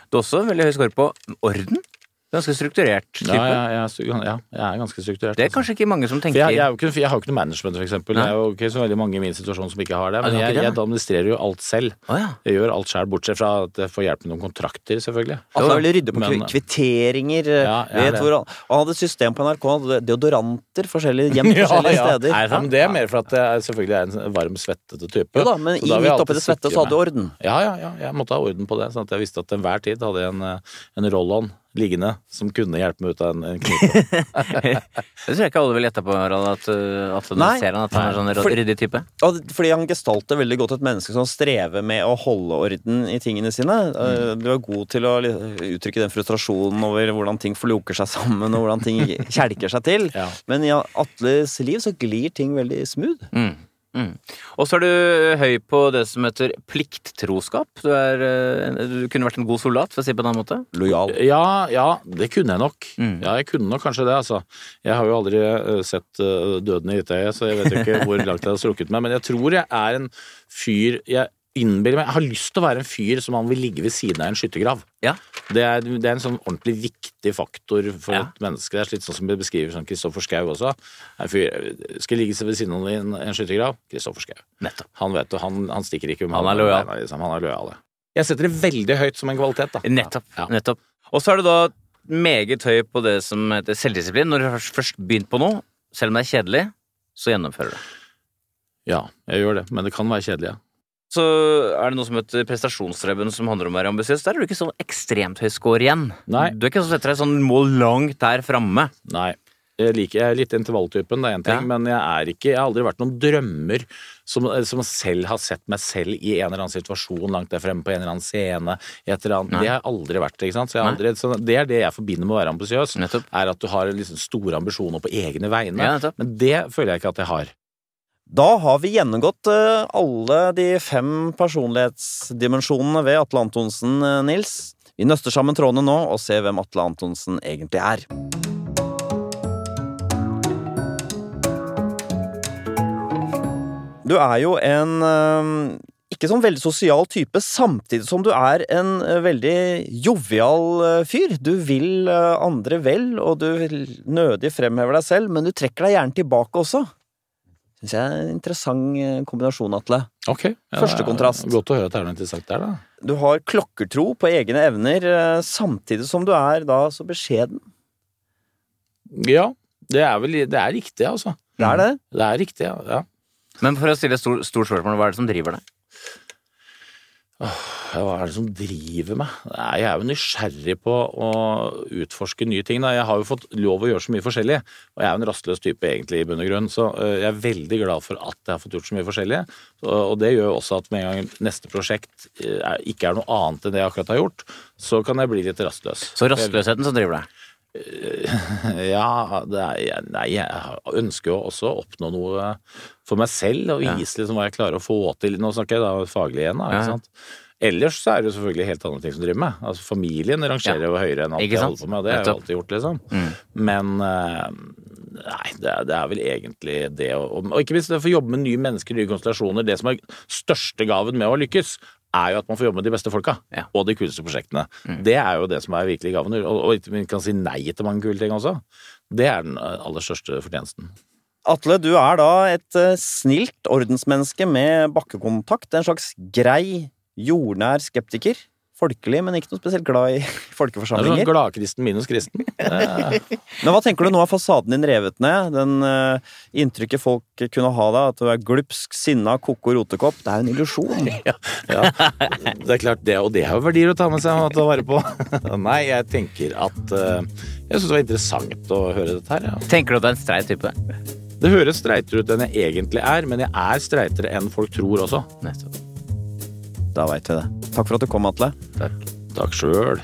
Speaker 2: Du har også veldig høy score på orden. Ganske strukturert type.
Speaker 3: Ja, jeg, jeg, ja, jeg er ganske strukturert.
Speaker 2: Det er
Speaker 3: altså.
Speaker 2: kanskje ikke mange som tenker
Speaker 3: jeg, jeg, ikke, jeg har jo ikke noe management, for eksempel.
Speaker 2: Nei.
Speaker 3: Det er jo ikke så veldig mange i min situasjon som ikke har det. Men jeg, jeg administrerer jo alt selv.
Speaker 2: Å ja.
Speaker 3: Jeg gjør alt selv, bortsett fra at jeg får hjelp med noen kontrakter, selvfølgelig.
Speaker 1: Altså, jeg vil rydde på
Speaker 3: Men-
Speaker 1: kvitteringer.
Speaker 3: Ja, jeg er
Speaker 1: vet hvor han, hadde system på NRK, deodoranter forskjellige, gjemt forskjellige steder.
Speaker 2: Er det
Speaker 3: Ja, er mer for at jeg selvfølgelig er en varm, svettete type.
Speaker 1: Jo da, men i, midt oppi det svette så hadde du orden.
Speaker 3: Ja, ja, ja, jeg måtte ha orden på det, sånn at jeg visste at til enhver tid hadde jeg en, eh, en roll-on liggende som kunne hjelpe meg ut av en, en knipe.
Speaker 2: Det tror jeg ikke alle vil gjette på, Harald, at, uh, at du
Speaker 1: Nei.
Speaker 2: ser han at han er sånn
Speaker 1: For-
Speaker 2: ryddig type.
Speaker 1: Og fordi han gestalter veldig godt et menneske som strever med å holde orden i tingene sine. Mm. Du er god til å uttrykke den frustrasjonen over hvordan ting floker seg sammen, og hvordan ting kjelker seg til.
Speaker 3: Ja.
Speaker 1: Men i Atles liv så glir ting veldig smooth.
Speaker 2: Mm. Mm. Og så er du høy på det som heter plikttroskap. Du, er, eh, du kunne vært en god soldat, for å si det på en annen måte.
Speaker 1: Lojal.
Speaker 3: Ja, ja, det kunne jeg nok.
Speaker 2: Mm.
Speaker 3: Ja, jeg kunne nok kanskje det, altså. Jeg har jo aldri eh, sett eh, døden i hvitøyet, så jeg vet jo ikke hvor langt jeg har strukket meg. Men jeg tror jeg er en fyr Jeg innbiller meg Jeg har lyst til å være en fyr som han vil ligge ved siden av en skyttergrav.
Speaker 2: Ja.
Speaker 3: Det er, det er en sånn ordentlig viktig faktor for
Speaker 2: Ja.
Speaker 3: et menneske. Det er litt sånn som vi beskriver sånn Kristoffer Schau også. Fyr, skal ligge ved siden av en, en skyttergrav. Kristoffer.
Speaker 2: Nettopp.
Speaker 3: Han vet det, han, han stikker ikke med
Speaker 2: Han er lojal.
Speaker 3: Liksom. Han er lojal. ja. Jeg setter det veldig høyt som en kvalitet, da.
Speaker 2: Nettopp.
Speaker 3: Ja.
Speaker 2: nettopp. Og så er det da meget høy på det som heter selvdisiplin. Når du har først begynt på noe, selv om det er kjedelig, så gjennomfører du.
Speaker 3: Ja, jeg gjør det. Men det kan være kjedelig, ja.
Speaker 2: Så er det noe som heter prestasjonsstreben, som handler om å være ambisiøs. Der er du ikke sånn ekstremt høy score igjen.
Speaker 3: Nei.
Speaker 2: Du er ikke sånn setter deg sånn mål langt der framme.
Speaker 3: Nei. Jeg, liker, jeg er litt intervalltypen, det er én ting,
Speaker 2: Ja.
Speaker 3: men jeg er ikke Jeg har aldri vært noen drømmer som, som selv har sett meg selv i en eller annen situasjon langt der fremme på en eller annen scene. Et eller annet. Det har jeg aldri vært. ikke sant? Så aldri, så det er det jeg forbinder med å være ambisiøs. Er at du har liksom store ambisjoner på egne vegne.
Speaker 2: Ja.
Speaker 3: Men det føler jeg ikke at jeg har.
Speaker 1: Da har vi gjennomgått eh, alle de fem personlighetsdimensjonene ved Atle Antonsen, eh, Nils. Vi nøster sammen trådene nå og ser hvem Atle Antonsen egentlig er. Du er jo en eh, ikke sånn veldig sosial type, samtidig som du er en veldig jovial fyr. Du vil andre vel, og du vil nødig fremhever deg selv, men du trekker deg gjerne tilbake også. Syns jeg er en interessant eh, kombinasjon, Atle.
Speaker 3: Ok. Ja,
Speaker 1: Første kontrast.
Speaker 3: Godt å høre at det er noe interessant der, da.
Speaker 1: Du har klokkertro på egne evner, eh, samtidig som du er da så beskjeden.
Speaker 3: Ja, det er vel det er riktig, altså.
Speaker 1: Det er det.
Speaker 3: Det er riktig, ja. ja.
Speaker 2: Men for å stille et stort, stort spørsmål, hva er det som driver deg?
Speaker 3: Hva er det som driver meg? Jeg er jo nysgjerrig på å utforske nye ting. Jeg har jo fått lov å gjøre så mye forskjellig, og jeg er jo en rastløs type egentlig i bunn og grunn, så øh, jeg er veldig glad for at jeg har fått gjort så mye forskjellig. Og det gjør jo også at med en gang neste prosjekt øh, ikke er noe annet enn det jeg akkurat har gjort, så kan jeg bli litt rastløs.
Speaker 2: Så rastløsheten som driver deg.
Speaker 3: Ja, det er, nei, jeg ønsker jo også å oppnå noe for meg selv, og
Speaker 2: Ja.
Speaker 3: vise liksom hva jeg klarer å få til. Nå snakker jeg da faglig igjen, da.
Speaker 2: Ja, ja.
Speaker 3: Ikke sant? Ellers så er det jo selvfølgelig helt andre ting som driver med. Altså Familien rangerer jo høyere enn alt jeg holder på med, det har jeg jo alltid gjort, liksom.
Speaker 2: Mm.
Speaker 3: Men eh, nei, det er, det er vel egentlig det å Og ikke minst det å få jobbe med nye mennesker, nye konstellasjoner. Det som er største gaven med å lykkes, er jo at man får jobbe med de beste folka.
Speaker 2: Ja.
Speaker 3: Og de kuleste prosjektene.
Speaker 2: Mm.
Speaker 3: Det er jo det som er virkelig gaven. Og, og ikke kan si nei til mange kule ting også. Det er den eh, aller største fortjenesten.
Speaker 1: Atle, du er da et eh, snilt ordensmenneske med bakkekontakt. En slags grei, jordnær skeptiker. Folkelig, men ikke noe spesielt glad i
Speaker 3: Det er sånn
Speaker 1: folkeforsamlinger.
Speaker 3: gladkristen minus kristen.
Speaker 1: Men hva tenker du nå er fasaden din revet ned? Den uh, inntrykket folk kunne ha deg, at du er glupsk, sinna, ko-ko, rotekopp. Det er jo en illusjon.
Speaker 3: ja, det er klart det, og det er jo verdier å ta med seg og ta vare på. Nei, jeg tenker at uh, Jeg syns det var interessant å høre dette her. Ja.
Speaker 2: Tenker du at du er en streit type?
Speaker 3: Det høres streitere ut enn jeg egentlig er, men jeg er streitere enn folk tror også.
Speaker 2: Nettopp.
Speaker 1: Da veit vi det. Takk for at du kom, Atle.
Speaker 2: Takk.
Speaker 3: Takk sjøl.